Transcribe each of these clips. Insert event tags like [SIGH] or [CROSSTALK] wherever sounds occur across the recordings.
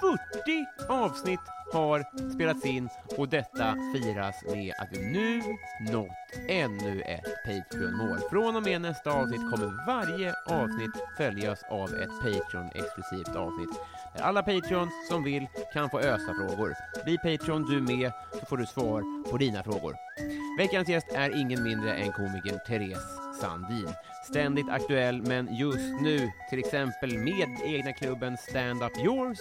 40 avsnitt har spelats in och detta firas med att vi nu nått ännu ett Patreon-mål. Från och med nästa avsnitt kommer varje avsnitt följas av ett Patreon-exklusivt avsnitt där alla Patreons som vill kan få ösa frågor. Bli Patreon du med så får du svar på dina frågor. Veckans gäst är ingen mindre än komikern Therese Sandin. Ständigt aktuell, men just nu till exempel med egna klubben Stand Up Yours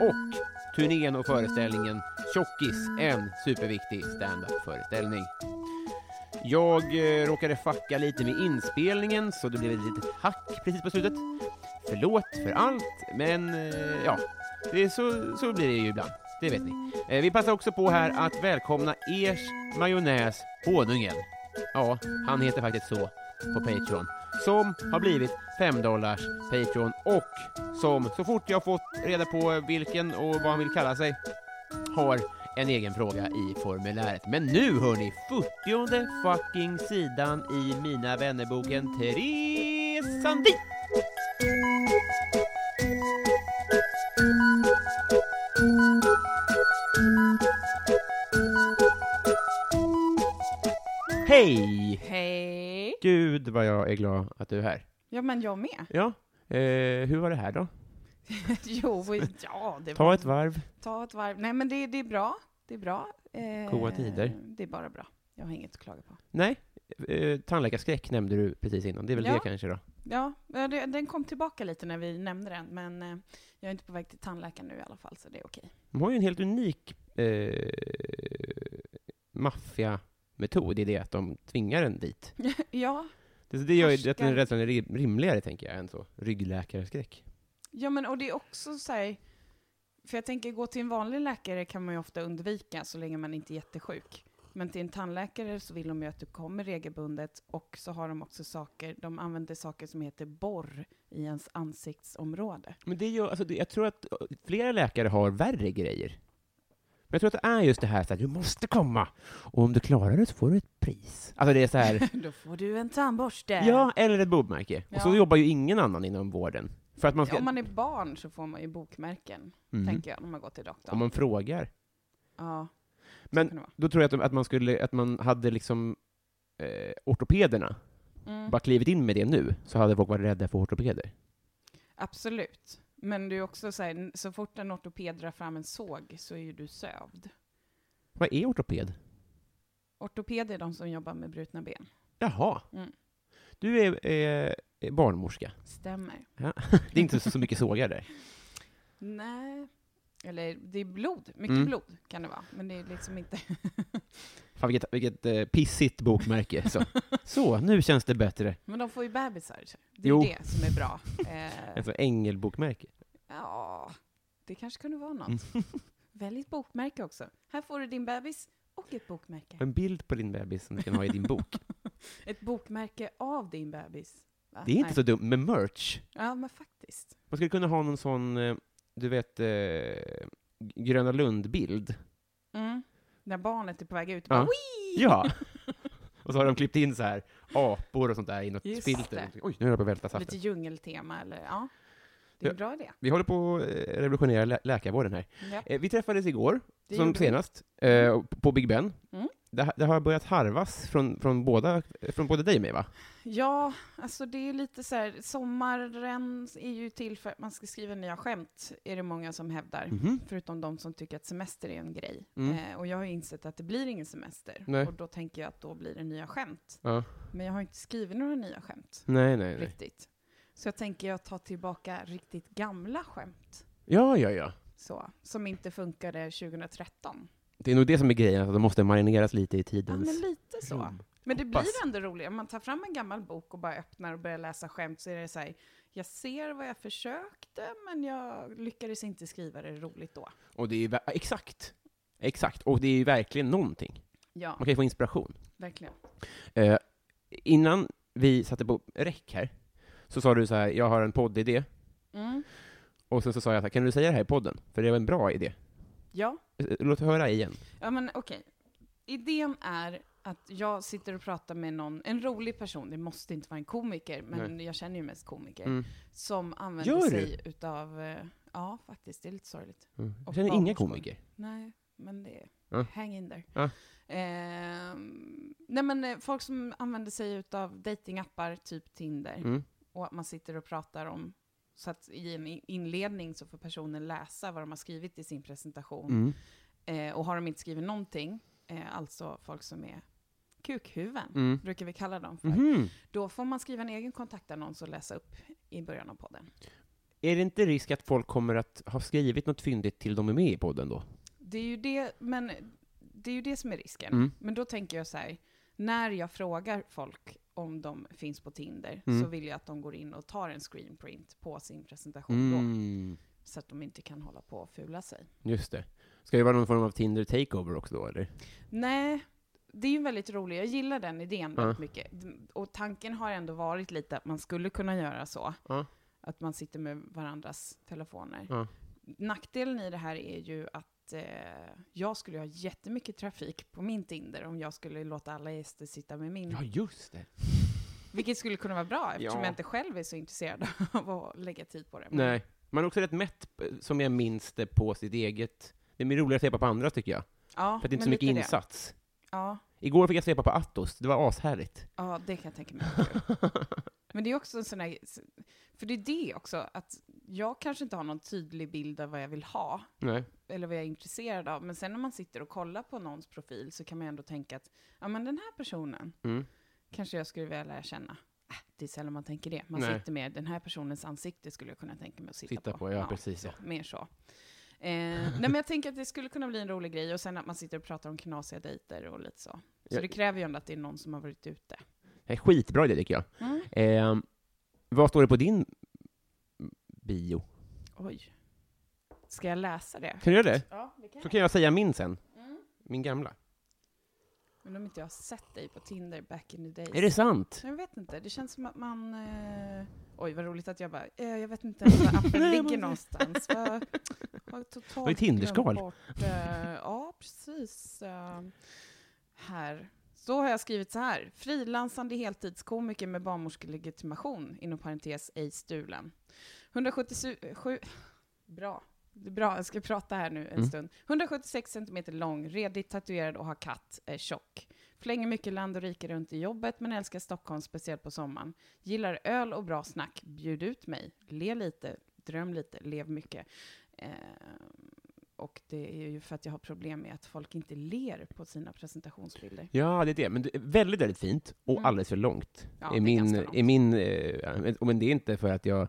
och turnén och föreställningen Tjockis, en superviktig stand-up-föreställning. Jag eh, råkade fucka lite med inspelningen så det blev ett litet hack precis på slutet. Förlåt för allt, men eh, ja, det är så, så blir det ju ibland. Det vet ni. Eh, vi passar också på här att välkomna ers majonnäs Honungen. Ja, han heter faktiskt så på Patreon. Som har blivit 5 dollars Patreon och som så fort jag fått reda på vilken och vad han vill kalla sig har en egen fråga i formuläret. Men nu hörni, 40 fucking sidan i Mina vännerboken Therese Sandin! Hej! Gud vad jag är glad att du är här. Ja, men jag med. Ja, eh, hur var det här då? [LAUGHS] jo, ja, det Ta var... ett varv. Ta ett varv. Nej, men det, det är bra. Det är bra. Eh, Goda tider. Det är bara bra. Jag har inget att klaga på. Nej, eh, tandläkarskräck nämnde du precis innan. Det är väl Ja. det kanske då? Ja, ja, det, den kom tillbaka lite när vi nämnde den, men eh, jag är inte på väg till tandläkaren nu i alla fall, så det är okej. De har ju en helt unik eh, maffiametod i det att de tvingar en dit. [LAUGHS] ja, Det, det gör ju att den rädslan är rim- rimligare, tänker jag, än så. Ryggläkarskräck. ja, men och det är också så här, för jag tänker gå till en vanlig läkare kan man ju ofta undvika så länge man inte är jättesjuk. Men till en tandläkare så vill de ju att du kommer regelbundet och så har de också saker, de använder saker som heter borr i ens ansiktsområde. Men det gör, alltså, det, jag tror att eh, flera läkare har värre grejer. Men jag tror att det är just det här så att du måste komma, och om du klarar det så får du ett pris. Alltså det är så här, [LAUGHS] Då får du en tandborste. ja, eller ett bokmärke. Och så Ja. jobbar ju ingen annan inom vården. För att man ska, Om man är barn så får man ju bokmärken, Mhm. tänker jag, när man går till doktorn. om man frågar. Ja, Men då tror jag att, att man skulle, att man hade liksom eh, ortopederna, mm. bara klivit in med det nu, så hade folk varit rädda för ortopeder. absolut. Men det är också så här, så fort en ortoped drar fram en såg så är ju du sövd. Vad är ortoped? Ortoped är de som jobbar med brutna ben. Jaha. Mm. Du är eh, barnmorska. Stämmer. Ja. [LAUGHS] Det är inte så, så mycket sågar där. Nej. Eller det är blod, mycket Mm. blod kan det vara. Men det är liksom inte... [LAUGHS] Fan, vilket, vilket eh, pissigt bokmärke. Så. [LAUGHS] så, nu känns det bättre. Men de får ju bebisar. Det är Jo. det som är bra. Eh, [LAUGHS] Alltså ängelbokmärke. ja, det kanske kunde vara något. Mm. Välj ett bokmärke också. Här får du din bebis och ett bokmärke. En bild på din bebis som du kan ha i din bok. Ett bokmärke av din bebis. Va? Det är inte Nej. så dumt med merch. Ja, men faktiskt. Man skulle kunna ha någon sån, eh, du vet, eh, Gröna Lund-bild. Mm. När barnet är på väg ut. Ja. Bara, "Wii!" Ja! [LAUGHS] Och så har de klippt in så här apor och sånt där i något Just filter. det. Oj, nu är jag på att välta Lite saften. djungeltema eller ja. Det är en Ja. bra idé. Vi håller på att eh, revolutionera lä- läkarvården här. Ja. Eh, Vi träffades igår, Det som senast, eh, på Big Ben. Mm. Det, det har börjat harvas från, från, båda, från både dig och mig, va? Ja, alltså det är lite så här, sommaren är ju till för att man ska skriva nya skämt, är det många som hävdar. Mhm. Förutom de som tycker att semester är en grej. Mm. Eh, och jag har insett att det blir ingen semester. Nej. Och då tänker jag att då blir det nya skämt. Ja. Men jag har inte skrivit några nya skämt, Nej, nej, nej. riktigt. Så jag tänker jag tar tillbaka riktigt gamla skämt. Ja, ja, ja. Så, som inte funkade 2013. Det är nog det som är grejen, att de måste marineras lite i Ja, tidens... men lite så. rum. Men det Hoppas. blir ändå roligt. Om man tar fram en gammal bok och bara öppnar och börjar läsa skämt så är det så här, jag ser vad jag försökte, men jag lyckades inte skriva det roligt då. Och det är exakt. Exakt. Och det är ju verkligen någonting. Ja, Man kan ju få inspiration. verkligen. Eh, innan vi satte på räck här, så sa du så här, jag har en poddidé. Mm. Och sen så sa jag så här, kan du säga det här i podden? För det var en bra idé. Ja, Eh, Låt höra igen. ja men okej. Idén är att jag sitter och pratar med någon, en rolig person, det måste inte vara en komiker, men jag känner ju mest komiker, Mm. som använder Gör du? sig utav, eh, ja faktiskt, det är lite sorgligt. Mm. Jag känner inga komiker. Nej, men det är... Ja. Hang in there. Ja. Ehm, nej men eh, folk som använder sig utav datingappar, typ Tinder, Mm. och att man sitter och pratar om, så att i en inledning så får personen läsa vad de har skrivit i sin presentation. Mm. Eh, och har de inte skrivit någonting, eh, alltså folk som är kukhuvuden, Mm. brukar vi kalla dem för, Mhm. då får man skriva en egen kontaktannons och läsa upp i början av podden. Är det inte risk att folk kommer att ha skrivit något fyndigt till de är med i podden då? Det är ju det, men det är ju det som är risken. Mm. Men då tänker jag så här, när jag frågar folk om de finns på Tinder, Mm. så vill jag att de går in och tar en screenprint på sin presentation då, Mm. så att de inte kan hålla på och fula sig. Just det. Ska det vara någon form av Tinder takeover också då, eller? Nej, det är ju väldigt roligt. Jag gillar den idén väldigt mycket. Och tanken har ändå varit lite att man skulle kunna göra så. Ja. Att man sitter med varandras telefoner. Ja. Nackdelen i det här är ju att eh, jag skulle ha jättemycket trafik på min Tinder om jag skulle låta alla gäster sitta med min. Ja, just det. Vilket skulle kunna vara bra eftersom Ja. jag inte själv är så intresserad av att lägga tid på det. Men- Nej. Man är också rätt mätt, som jag minns det, på sitt eget. Det är mer roligare att svepa på andra, tycker jag. Ja, För att det är inte så mycket det. insats. Ja, Igår fick jag svepa på Atos. Det var ashärligt. ja, det kan jag tänka mig. [LAUGHS] Men det är också en sån här, för det är det också, att jag kanske inte har någon tydlig bild av vad jag vill ha, Nej. Eller vad jag är intresserad av, men sen när man sitter och kollar på någons profil så kan man ändå tänka att, ja men den här personen Mm. kanske jag skulle vilja lära känna. Äh, det är sällan man tänker det. Man Nej. sitter med den här personens ansikte skulle jag kunna tänka mig att sitta, Sitta på, ja, precis, Så, ja. Mer så. Eh, nej men jag tänker att det skulle kunna bli en rolig grej, och sen att man sitter och pratar om knasiga dejter och lite så. Så Ja. det kräver ju ändå att det är någon som har varit ute. Det är skitbra idé, tycker jag. Mm. Eh, vad står det på din bio? Oj. Ska jag läsa det? Kan du göra det? Ja, det kan Så kan jag säga min sen. Mm. Min gamla. Men om inte jag har sett dig på Tinder back in the days. Är det sant? Jag vet inte, det känns som att man... Eh... Oj, vad roligt att jag bara... Eh, jag vet inte [LAUGHS] ens var appen ligger någonstans. Vad- Har [LAUGHS] totalt Var det Tinderskal? bort, eh, ja, precis. eh, här. Så har jag skrivit så här. Frilansande heltidskomiker med barnmorskelegitimation, inom parentes ej stulen. 177... Bra. Det är bra, jag ska prata här nu en Mm. stund. 176 cm lång, redigt tatuerad och har katt, är tjock. Flänger mycket land och rike runt i jobbet, men älskar Stockholm, speciellt på sommaren. Gillar öl och bra snack. Bjud ut mig. Le lite, dröm lite, lev mycket. Eh, och det är ju för att jag har problem med att folk inte ler på sina presentationsbilder. Ja, det är det. Men det är väldigt, väldigt fint och Mm. alldeles för långt. Ja, är min, är min, eh, men det är inte för att jag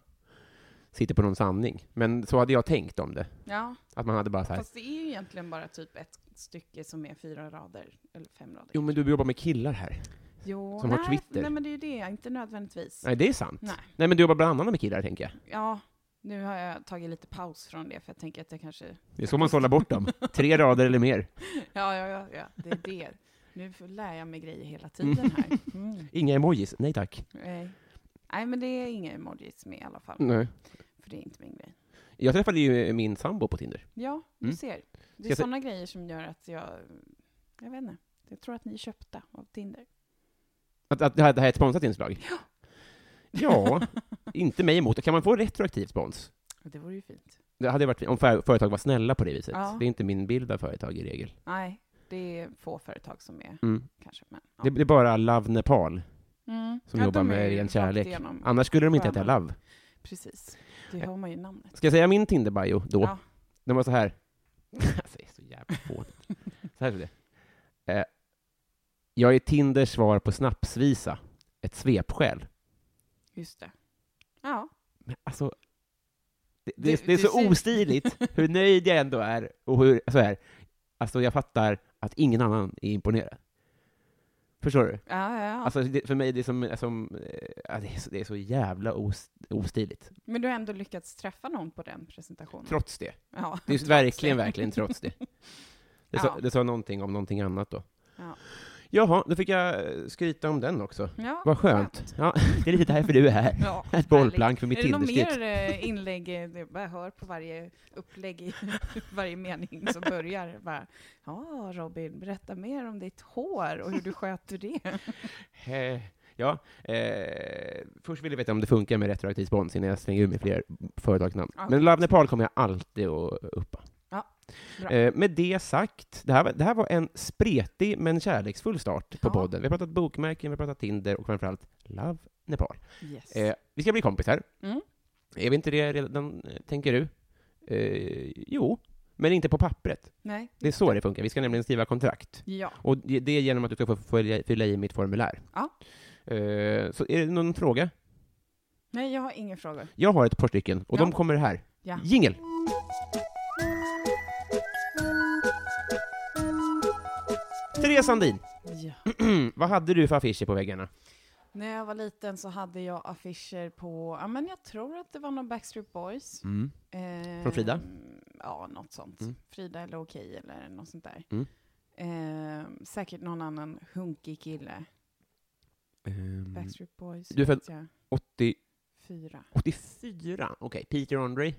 sitter på någon sanning. Men så hade jag tänkt om det. Ja, Att man hade bara så här, fast det är ju egentligen bara typ ett stycke som är fyra rader, eller fem rader. jo men du jobbar med killar här. Jo, som har nej, Twitter. Nej, men det är ju det, inte nödvändigtvis. Nej, det är sant. Nej. Nej, men du jobbar bland annat med killar, tänker jag. Ja, nu har jag tagit lite paus från det, för jag tänker att jag kanske... Det är så man sållar bort dem. Tre rader eller mer. [LAUGHS] Ja, ja, ja, ja det är det. Nu lär jag mig grejer hela tiden här. [LAUGHS] Mm. Inga emojis. Nej tack. Nej. Nej, men det är inga emojis med i alla fall, Nej. För det är inte min grej. Jag träffade ju min sambo på Tinder. Ja, du Mm. ser. Det är jag sådana grejer som gör att jag... Jag vet inte. Jag tror att ni är köpta av Tinder. Att, att det, här, det här är ett sponsrat inslag? Ja. Ja, [LAUGHS] inte mig emot. Kan man få retroaktiv spons? Det vore ju fint. Det hade varit fint om för- företag var snälla på det viset. Ja. Det är inte min bild av företag i regel. Nej, det det är få företag som är, Mm. kanske. Men, ja. Det, det är bara Love Nepal mm. som Ja, jobbar de är med ju ren rakt kärlek. igenom Annars skulle de inte heta sköna. Love. Precis. Det hör man ju namnet. Ska jag säga min Tinder-bio då? Ja. Den var så här. [LAUGHS] alltså, det är så jävla fånigt. Så här är det. Eh, jag är Tinders svar på snapsvisa. Ett svepskäl. Just det. Ja. Men alltså, det, det, Du- är, det är så ser- ostiligt hur nöjd jag ändå är. Och hur, så här, alltså jag fattar att ingen annan är imponerad. Förstår du? Ja, ja, ja. Alltså det, för mig det är som, som eh, ja, det, är så, det är så jävla os, ostiligt. Men du har ändå lyckats träffa någon på den presentationen? Trots det. ja. Det är verkligen, det. verkligen trots det. Det sa, Ja. det sa någonting om någonting annat då. Ja. Jaha, då fick jag eh, skryta om den också. Ja, Vad skönt. Ja, [LAUGHS] det är lite därför du är här. Ja, Ett bollplank för mitt Är det något mer eh, inlägg, eh, jag hör på varje upplägg i [LAUGHS] varje mening som börjar bara, ja Robin, berätta mer om ditt hår och hur du sköter det. [LAUGHS] Ja, eh, först vill jag veta om det funkar med retroaktiv spons innan jag slänger ur mig fler företagsnamn. Ja. Men Love Nepal kommer jag alltid att uppa. Eh, med det sagt, det här, var- det här var en spretig men kärleksfull start på Ja. podden. Vi har pratat bokmärken, vi har pratat Tinder och framförallt Love Nepal. Yes. Eh, vi ska bli kompisar. Mm. Är vi inte det redan, eh, tänker du? Eh, jo, men inte på pappret. Nej. Det är så det funkar. Vi ska nämligen skriva kontrakt. Ja. Och det är genom att du ska få fylla i mitt formulär. Ja. Eh, så är det någon fråga? Nej, jag har inga frågor. Jag har ett par stycken, och Ja. de kommer här. Ja. Jingel! Therese Sandin, Ja. [CLEARS THROAT] vad hade du för affischer på väggarna? När jag var liten så hade jag affischer på, ja men jag tror att det var någon Backstreet Boys. Eh, Från Frida? Ja, något sånt. Mm. Frida eller Okej eller något sånt där. Mm. Eh, säkert någon annan hunkig kille. Ehm, Backstreet Boys. du är född- vet jag. 80, Fyra. 84? Okej, Peter Andre?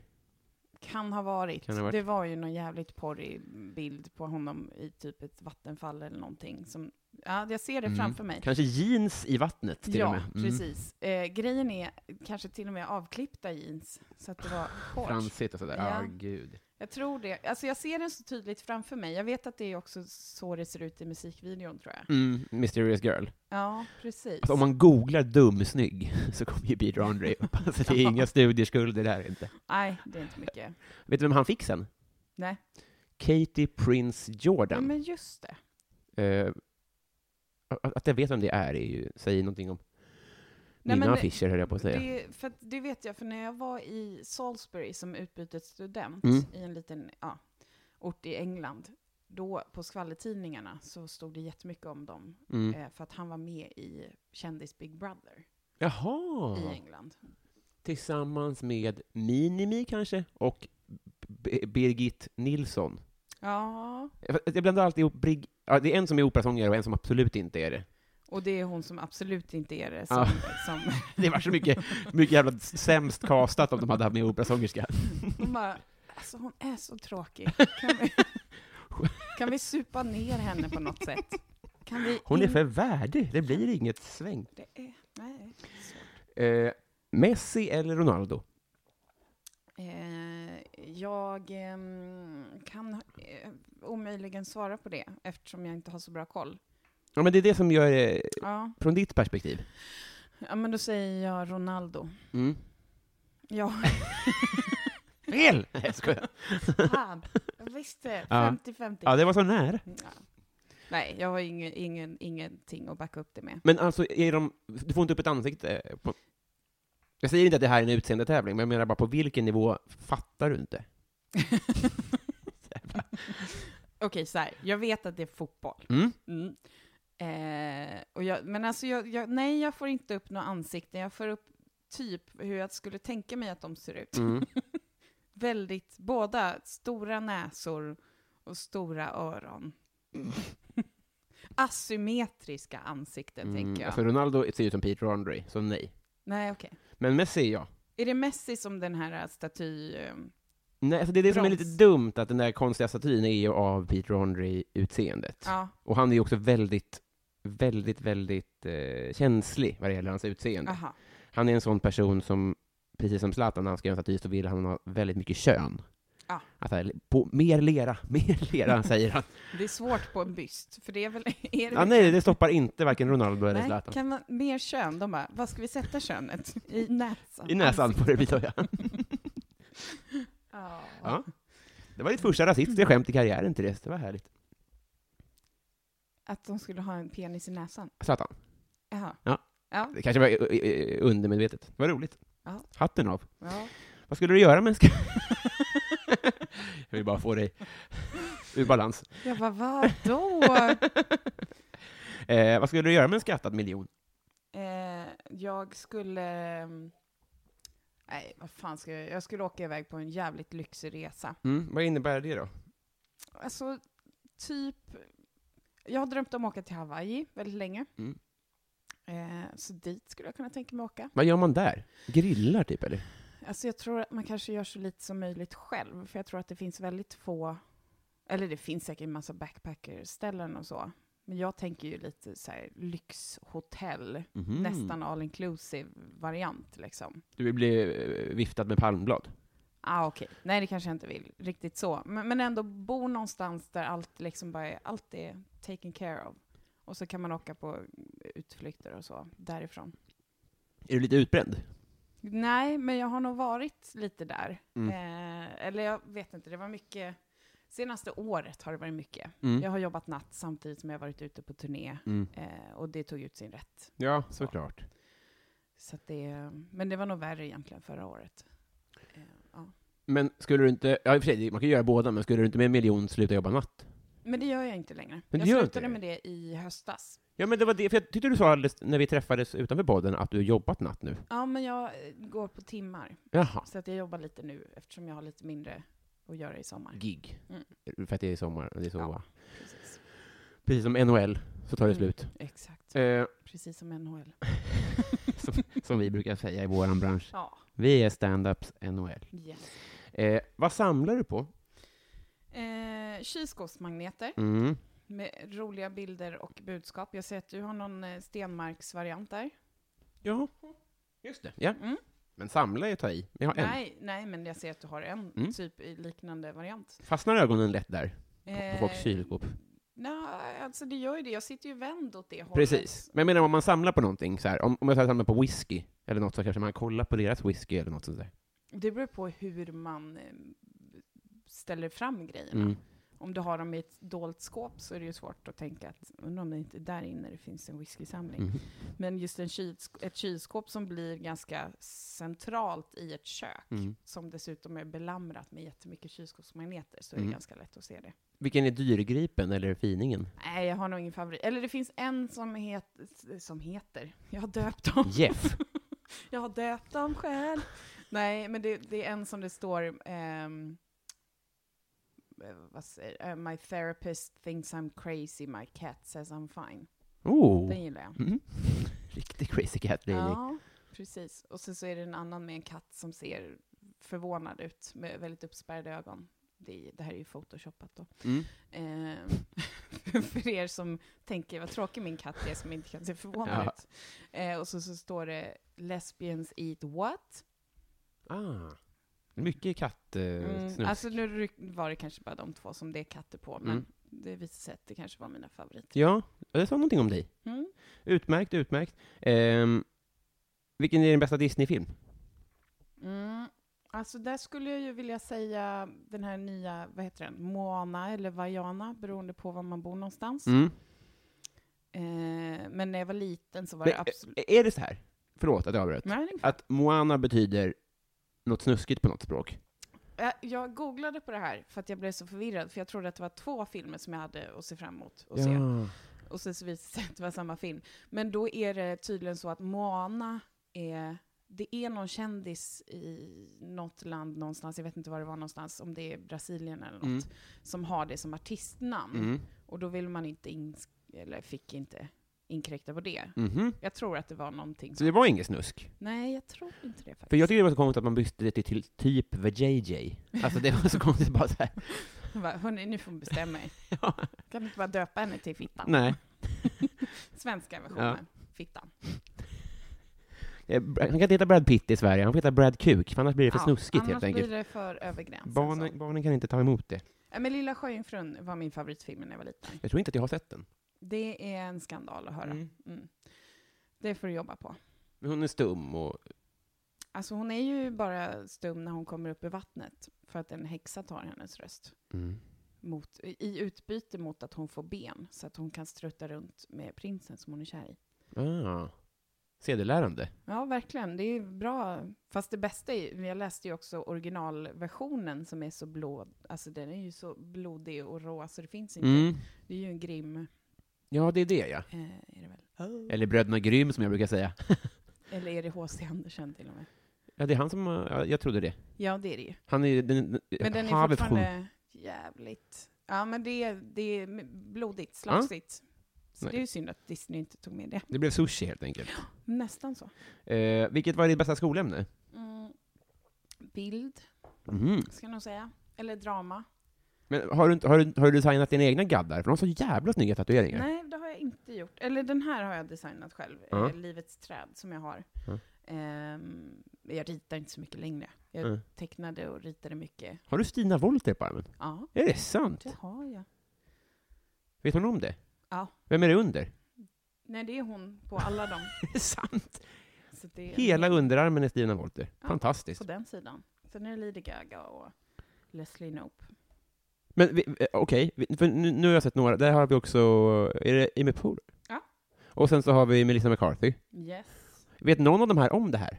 Kan ha varit. Kan ha varit. Det var ju någon jävligt porrig bild på honom i typ ett vattenfall eller någonting. Som, ja, jag ser det Mm. framför mig. Kanske jeans i vattnet till ja, och med? Mm. precis. Eh, grejen är kanske till och med avklippta jeans, så att det var shorts. Fransigt och sådär. Ja, Ja. gud. Jag tror det. Alltså jag ser den så tydligt framför mig. Jag vet att det är också så det ser ut i musikvideon, tror jag. Mm, Mysterious Girl. Ja, precis. Alltså, om man googlar dumsnygg så kommer ju Peter Andre upp. Alltså, det är [LAUGHS] Ja. inga studieskulder där inte. Nej, det är inte mycket. Vet du vem han fick sen? Nej. Katie Prince Ja, Jordan. men just det. Att att jag vet vem det är, är ju, säger någonting om Nej, men det- affischer, höll jag på att säga. Det, för att det vet jag, för när jag var i Salisbury som utbytesstudent Mm. i en liten ja, ort i England, då på skvallertidningarna så stod det jättemycket om dem, Mm. eh, för att han var med i Kändis Big Brother Jaha! i England. Tillsammans med Minimi kanske, och B- Birgit Nilsson. Ja, Jag jag blandar alltid ihop Brig... Ja, det är en som är operasångare och en som absolut inte är det. Och det är hon som absolut inte är det, Ja. som, som [LAUGHS] Det var så mycket, mycket jävla sämst castat om de hade haft med operasångerska. hon bara, alltså hon är så tråkig. Kan vi, [LAUGHS] kan vi supa ner henne på något sätt? Kan vi Hon är för värdig, det blir inget sväng. Det är, nej. Eh, Messi eller Ronaldo? Eh, jag ehm, kan eh, omöjligen svara på det eftersom jag inte har så bra koll. Ja, men det är det som gör det Ja, från ditt perspektiv. ja men då säger jag Ronaldo. Mm. Ja, [LAUGHS] Fel! Nej, jag skojar. fan. Jag visste. Ja. 50-50. Ja, det var så nära. Ja. Nej, jag har ingen, ingen, ingenting att backa upp det med. Men alltså, är de, du får inte upp ett ansikte på... Jag säger inte att det här är en utseendetävling, men jag menar bara på vilken nivå fattar du inte? [LAUGHS] Okej, så här. Jag vet att det är fotboll. Mm? Mm. Eh, och jag, men alltså, jag, jag, nej, jag får inte upp några ansikten. Jag får upp typ hur jag skulle tänka mig att de ser ut. Mm. [LAUGHS] Väldigt, båda stora näsor och stora öron. [LAUGHS] Asymmetriska ansikten, Mm. tänker jag. Alltså Ronaldo ser ut som Peter Andre, så nej. Nej, okej. Men Messi, ja. Är det Messi som den här äh, staty... eh, Nej, alltså det är det som är Brons. lite dumt, att den där konstiga statyn är ju av Peter Andre-utseendet. Ja, Och han är ju också väldigt, väldigt, väldigt eh, känslig vad det gäller hans utseende. aha. Han är en sån person som, precis som Zlatan, när han ska göra en staty så vill han ha väldigt mycket kön. Ja. Att här, på, mer lera, [LAUGHS] mer lera, säger han. Det är svårt på en byst, för det är väl... [LAUGHS] Är det Ja, nej, det stoppar inte varken Ronaldo eller Zlatan. kan man, mer kön, de bara, vad ska vi sätta könet? [LAUGHS] I näsan? I näsan får det bli, ja. Ja. ja. Det var ditt första rasistiska skämt i karriären, Therese. Det var härligt. Att de skulle ha en penis i näsan? Zlatan. Jaha. Ja. Ja. Det kanske var eh, eh, undermedvetet. Det var roligt. Ja. Hatten av. ja. Vad skulle du göra med en ska... Jag [LAUGHS] vill bara få dig ur balans. Jag bara, vadå? Eh, vad skulle du göra med en skattad miljon? eh, jag skulle... mm, Nej, vad fan ska jag Jag skulle åka iväg på en jävligt lyxig resa. Mm, vad innebär det då? Alltså, typ... Jag har drömt om att åka till Hawaii väldigt länge. Mm. Eh, så dit skulle jag kunna tänka mig att åka. Vad gör man där? Grillar, typ, eller? Alltså jag tror att man kanske gör så lite som möjligt själv, för jag tror att det finns väldigt få, eller det finns säkert en massa backpackerställen och så, men jag tänker ju lite så här lyxhotell, Mhm. nästan all inclusive variant liksom. Du vill bli eh, viftad med palmblad? Ah, okej. Nej, det kanske jag inte vill riktigt så. Men, men ändå bo någonstans där allt liksom bara är, allt är taken care of. Och så kan man åka på utflykter och så därifrån. Är du lite utbränd? Nej, men jag har nog varit lite där. Mm. Eh, eller jag vet inte, det var mycket... Senaste året har det varit mycket. Mm. Jag har jobbat natt samtidigt som jag varit ute på turné. Mm. Eh, och det tog ut sin rätt. Ja, Så. såklart. Så att det, men det var nog värre egentligen förra året. Men skulle du inte, ja i och för sig, man kan göra båda, men skulle du inte med en miljon sluta jobba natt? Men det gör jag inte längre. Men jag gör inte slutade det? med det i höstas. Ja, men det var det, för jag tyckte du sa alldeles, när vi träffades utanför podden att du har jobbat natt nu. Ja, men jag eh, går på timmar. Jaha. Så att jag jobbar lite nu eftersom jag har lite mindre att göra i sommar. Gig. Mm. För att det är sommar, det är så. Ja. Precis. Precis som NHL, så tar det Mm. slut. Exakt. Eh, Precis som NHL. [LAUGHS] som, som vi brukar säga i vår bransch. Ja. Vi är stand-ups NHL. Yes. Eh, vad samlar du på? Eh, kylskåpsmagneter Mm. med roliga bilder och budskap. Jag ser att du har någon eh, Stenmarksvariant där. Ja, just det. Ja. Mm. Men samla är ta i. Jag har en. Nej, nej, men jag ser att du har en Mm. typ i liknande variant. Fastnar ögonen lätt där? På, på Eh, folks kylskåp? Nej, alltså det gör ju det. Jag sitter ju vänd åt det hållet. Precis. Men jag menar om man samlar på någonting, så här, om, om jag samlar på whisky, eller något, så kanske man kollar på deras whisky eller något sånt där. Det beror på hur man eh, ställer fram grejerna. Mm. Om du har dem i ett dolt skåp så är det ju svårt att tänka att undrar om det inte är där inne det finns en whiskysamling. Mm. Men just en kylsk- ett kylskåp som blir ganska centralt i ett kök, Mm. som dessutom är belamrat med jättemycket kylskåpsmagneter, så är Mm. det ganska lätt att se det. Vilken är dyrgripen eller finingen? Nej, jag har nog ingen favorit. Eller det finns en som, het, som heter, jag har döpt dem. Jeff. [LAUGHS] Jag har döpt dem själv. Nej, men det, det är en som det står, eh, vad säger eh, My therapist thinks I'm crazy, my cat says I'm fine. Oh. Den gillar jag. Mm. [LAUGHS] Riktig crazy cat lady. Ja, precis. Och sen så är det en annan med en katt som ser förvånad ut, med väldigt uppspärrade ögon. Det, det här är ju photoshopat då. Mm. Ehm, [LAUGHS] för er som tänker vad tråkig min katt är som inte kan se förvånad Ja. ut. Eh, och så, så står det Lesbians eat what? Ah. Mycket kattsnusk. Mm, alltså nu var det kanske bara de två som det är katter på, men Mm. det visar sig att det kanske var mina favoriter. Ja, det sa någonting om dig. Mm. Utmärkt, utmärkt. Ehm, vilken är din bästa Disney-film? Mm. Alltså där skulle jag ju vilja säga den här nya, vad heter den, Moana eller Vaiana, beroende på var man bor någonstans. Mm. Eh, men när jag var liten så var Men, det absolut... Är det så här? Förlåt att jag avbröt. Nej, Att Moana betyder något snuskigt på något språk? Jag, googlade på det här för att jag blev så förvirrad, för jag trodde att det var två filmer som jag hade att se fram emot att se. Och så visade det sig att det var samma film. Men då är det tydligen så att Moana är, det är någon kändis i något land någonstans, jag vet inte var det var någonstans, om det är Brasilien eller något, Mm. som har det som artistnamn. Mm. Och då vill man inte, eller fick inte inkräkta på det. Mhm. Jag tror att det var någonting Så som... det var inget snusk? Nej, jag tror inte det faktiskt. För jag tycker det var så konstigt att man bytte det till, typ The JJ. Alltså det var så konstigt bara så här. [LAUGHS] Bara, Hörni, nu får ni bestämma er. [LAUGHS] Ja. Kan vi inte bara döpa henne till Fittan? Nej. [LAUGHS] Svenska versionen, Fittan. Eh, Han kan inte heta Brad Pitt i Sverige, han får heta Brad Kuk, för annars blir det för Ja, snuskigt annars helt enkelt. blir det för över gränsen. Barnen, så. barnen kan inte ta emot det. Ja, men Lilla Sjöjungfrun var min favoritfilm när jag var liten. Jag tror inte att jag har sett den. Det är en skandal att höra. Mm. Mm. Det får du jobba på. Men hon är stum och... Alltså hon är ju bara stum när hon kommer upp i vattnet, för att en häxa tar hennes röst. Mm. Mot, I utbyte mot att hon får ben, så att hon kan strutta runt med prinsen som hon är kär i. Ah. Sedelärande. Ja, verkligen. Det är bra. Fast det bästa är, jag läste ju också originalversionen som är så blå, alltså den är ju så blodig och rå, så det finns inte. Mm. Det är ju en grim, Ja, det är det ja. eh, är det väl? Eller Bröderna Grym, som jag brukar säga. [LAUGHS] Eller är det H.C. Andersen till och med? Ja, det är han som... Ja, jag trodde det. Ja, det är det ju. Han är den... Men den är havet fortfarande jävligt... Ja, men det är, det är blodigt, slafsigt. Så Nej. det är ju synd att Disney inte tog med det. Det blev sushi helt enkelt. Nästan så. Eh, vilket var ditt bästa skolämne? Mm. Bild, Mhm. ska jag nog säga. Eller drama. Men har du, har, du, har du designat dina egna gaddar? För de har så jävla snygga tatueringar. Nej, det har jag inte gjort. Eller den här har jag designat själv. Ja. Eh, Livets träd som jag har. Ja. Ehm, jag ritar inte så mycket längre. Jag Mm. tecknade och ritade mycket. Har du Stina Wolter på armen? Ja, Är det sant? det har jag. Vet hon om det? Ja. Vem är det under? Nej, det är hon på alla dem. [LAUGHS] Är det sant? Så det är Hela underarmen är Stina Wolter. Ja. Fantastiskt. på den sidan. Sen är det Lady Gaga och Leslie Knope. Men eh, okej, för nu, nu har jag sett några. Där har vi också, är det Amy Poehler? Ja. Och sen så har vi Melissa McCarthy. Yes. Vet någon av de här om det här?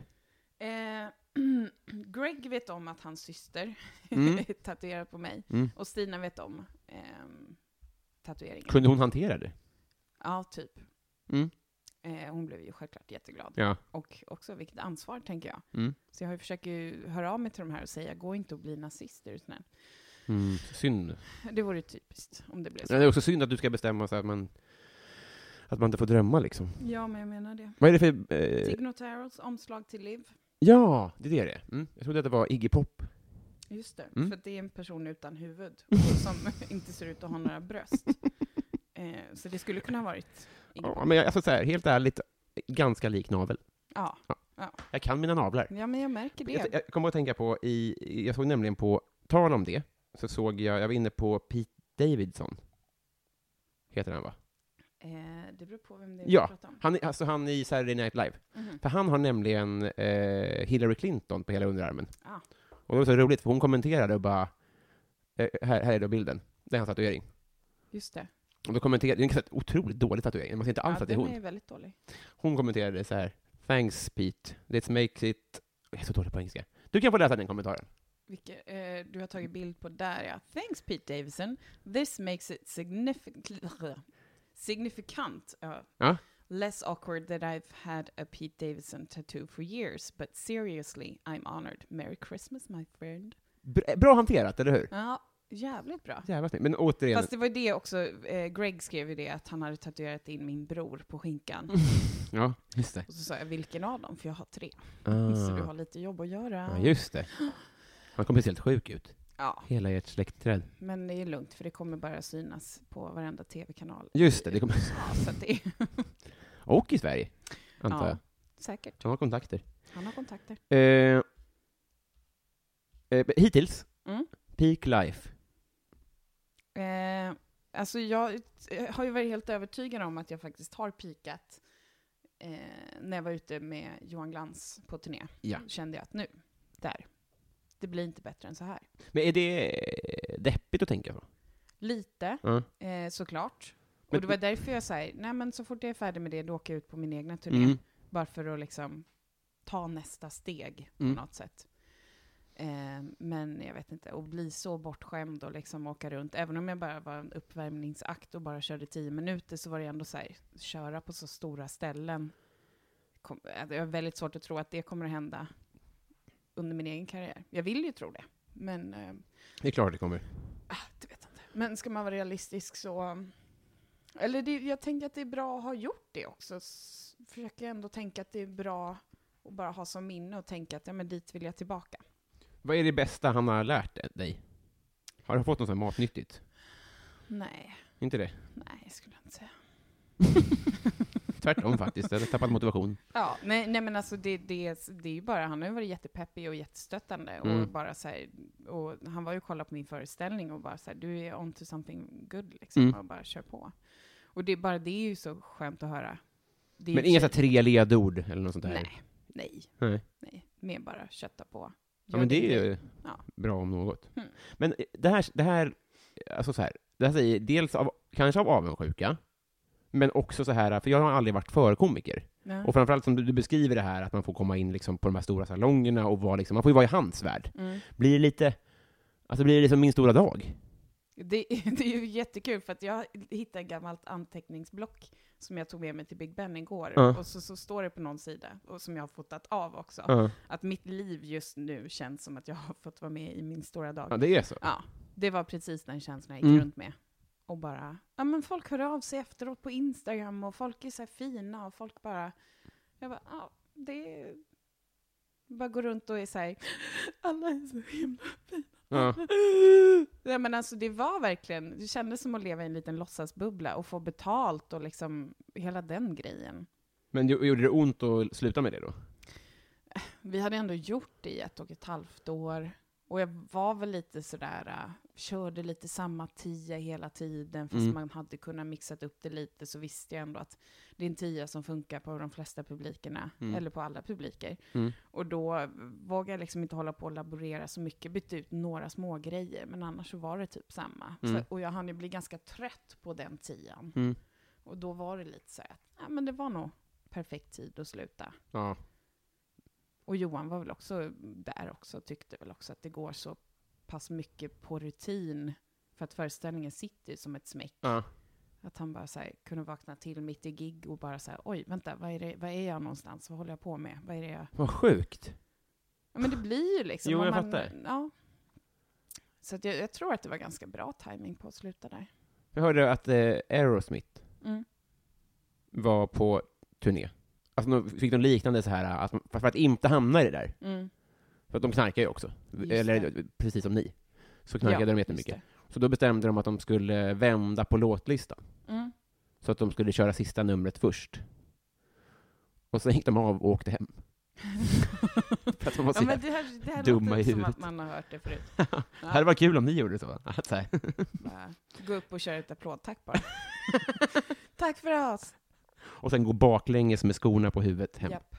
Eh, [CLEARS THROAT] Greg vet om att hans syster [LAUGHS] Mm. är tatuerad på mig. Mm. Och Stina vet om ehm, tatueringen. Kunde hon hantera det? Ja, typ. Mm. Eh, hon blev ju självklart jätteglad. Ja. Och också vilket ansvar, tänker jag. Mm. Så jag har ju höra av mig till de här och säga, gå inte och bli nazister. och sådär. Mm. Synd. Det vore typiskt om det blev så. Ja, Det är också synd att du ska bestämma så att man, att man inte får drömma liksom. Ja, men jag menar det. Vad är det för... Eh, Signotaros omslag till Liv. ja, det är det det mm. Jag trodde att det var Iggy Pop. Just det, Mm. för det är en person utan huvud som [LAUGHS] inte ser ut att ha några bröst. [LAUGHS] Eh, så det skulle kunna ha varit Iggy Ja, men jag, alltså så här, helt ärligt, ganska lik navel. Ja. Jag kan mina navlar. ja, men jag märker det. Jag, jag kommer att tänka på, i, jag såg nämligen på, tal om det, så såg jag, jag var inne på Pete Davidson. Heter han va? Eh, det beror på vem det är Ja. pratar om. Han, alltså han i Saturday Night Live. Mhm. För han har nämligen eh, Hillary Clinton på hela underarmen. Ah. Och det var så roligt, för hon kommenterade och bara, eh, här, här är då bilden, det är hans tatuering. Just det. Och då kommenterade, det är en otroligt dålig tatuering, man ser inte alls ja, att det är hon. är väldigt dålig. Hon kommenterade så här, thanks Pete, this makes it... Jag är så dålig på engelska. Du kan få läsa den kommentaren. Vilket, eh, du har tagit bild på där, ja. Thanks Pete Davidson. This makes it significant, significant uh, Ja. less awkward that I've had a Pete Davidson tattoo for years. But seriously, I'm honored. Merry Christmas, my friend. Bra, bra hanterat, eller hur? Ja, jävligt bra. Jävla snyggt. Men återigen, Fast det var det också, eh, Greg skrev ju det, att han hade tatuerat in min bror på skinkan. [LAUGHS] ja, just det. Och så sa jag, vilken av dem? För jag har tre. Ah. Så du har lite jobb att göra. Ja, just det. Han kommer se helt sjuk ut. Ja, Hela ert släktträd. men det är lugnt, för det kommer bara synas på varenda tv-kanal. Just det, det kommer... Så att det. [LAUGHS] Och i Sverige, antar ja, jag. säkert. Han har kontakter. Han har kontakter. Eh, eh, hittills, Mm. peak life. Eh, alltså jag eh, har ju varit helt övertygad om att jag faktiskt har pikat eh, när jag var ute med Johan Glans på turné. Ja. Kände jag att nu, där. Det blir inte bättre än så här. Men är det eh, deppigt att tänka på? Lite, Ja. eh, såklart. Men- och det var därför jag sa, nej men så fort jag är färdig med det, då åker jag ut på min egna turné. Mm. Bara för att liksom ta nästa steg på Mm. något sätt. Eh, men jag vet inte, att bli så bortskämd och liksom åka runt. Även om jag bara var en uppvärmningsakt och bara körde tio minuter så var det ändå så här, köra på så stora ställen. Kom, eh, det är väldigt svårt att tro att det kommer att hända under min egen karriär. Jag vill ju tro det, men eh, Det är klart det kommer. Ah, det vet jag inte. Men ska man vara realistisk så... Eller det, jag tänker att det är bra att ha gjort det också. S- Försöker ändå tänka att det är bra att bara ha som minne och tänka att ja, men dit vill jag tillbaka. Vad är det bästa han har lärt dig? Har du fått något matnyttigt? Nej, Inte det? nej, skulle jag inte säga. [LAUGHS] tvärtom faktiskt. Jag har tappat motivation. Ja, nej, nej men alltså det, det, det är ju bara, han har ju varit jättepeppig och jättestöttande och Mm. bara så här, och han var ju och kollade på min föreställning och bara så här, du är on to something good liksom, Mm. och bara kör på. Och det, bara det är ju så skönt att höra. Det Men inga så- tre ledord eller något sånt där? Nej, nej, Nej. nej, mer bara kötta på. Ja, Gör men det din är ju Ja. bra om något. Mm. Men det här, det här, alltså så här, det här säger dels av, kanske av avundsjuka, men också så här, för jag har aldrig varit förkomiker. Ja. Och framförallt som du, du beskriver det här, att man får komma in liksom på de här stora salongerna och vara liksom, man får ju vara i hans värld. Mm. Blir det lite, alltså blir det liksom min stora dag? Det, [LAUGHS] det är ju jättekul för att jag hittade ett gammalt anteckningsblock som jag tog med mig till Big Ben igår. Ja. Och så, så står det på någon sida, och som jag har fotat av också, Ja, att mitt liv just nu känns som att jag har fått vara med i min stora dag. ja det är så. Ja, det var precis den känslan jag gick Mm. runt med. Och bara, ja men folk hör av sig efteråt på Instagram och folk är så här fina och folk bara, jag bara, ja, det är, bara går runt och är så här, alla är så himla Ja. [LAUGHS] Ja, men alltså det var verkligen, det kändes som att leva i en liten låtsasbubbla och få betalt och liksom hela den grejen. Men jo- gjorde det ont att sluta med det då? Vi hade ändå gjort det i ett och ett halvt år. Och jag var väl lite sådär, äh, körde lite samma tia hela tiden, fast Mm. man hade kunnat mixat upp det lite, så visste jag ändå att det är en tia som funkar på de flesta publikerna, Mm. eller på alla publiker. Mm. Och då vågade jag liksom inte hålla på och laborera så mycket, bytte ut några små grejer men annars så var det typ samma. Mm. Så, och jag hann ju bli ganska trött på den tian. Mm. Och då var det lite så att, ja men det var nog perfekt tid att sluta. Ja. Och Johan var väl också där också, tyckte väl också att det går så pass mycket på rutin, för att föreställningen sitter ju som ett smäck. ja. Att han bara så här, kunde vakna till mitt i gig och bara så här, oj, vänta, vad är, det, vad är jag någonstans? Vad håller jag på med? Vad är det jag... Vad sjukt. Ja, men det blir ju liksom... Jo, jag man, fattar. Ja. Så att jag, jag tror att det var ganska bra timing på att sluta där. Jag hörde att eh, Aerosmith Mm. var på turné. Alltså de fick de liknande så här, att, för att inte hamna i det där. Mm. För att de knarkar ju också. Just Eller det. precis som ni. Så knarkade de just jättemycket. Så då bestämde de att de skulle vända på låtlistan. Mm. Så att de skulle köra sista numret först. Och sen gick de av och åkte hem. [LAUGHS] för att de var så Ja, men det här, det här dumma i som huvudet. att man har hört det förut. [LAUGHS] Det hade varit kul om ni gjorde så. Att så gå upp och köra ett applådtack bara. [LAUGHS] Tack för oss! Och sen gå baklänges med skorna på huvudet hem. Japp.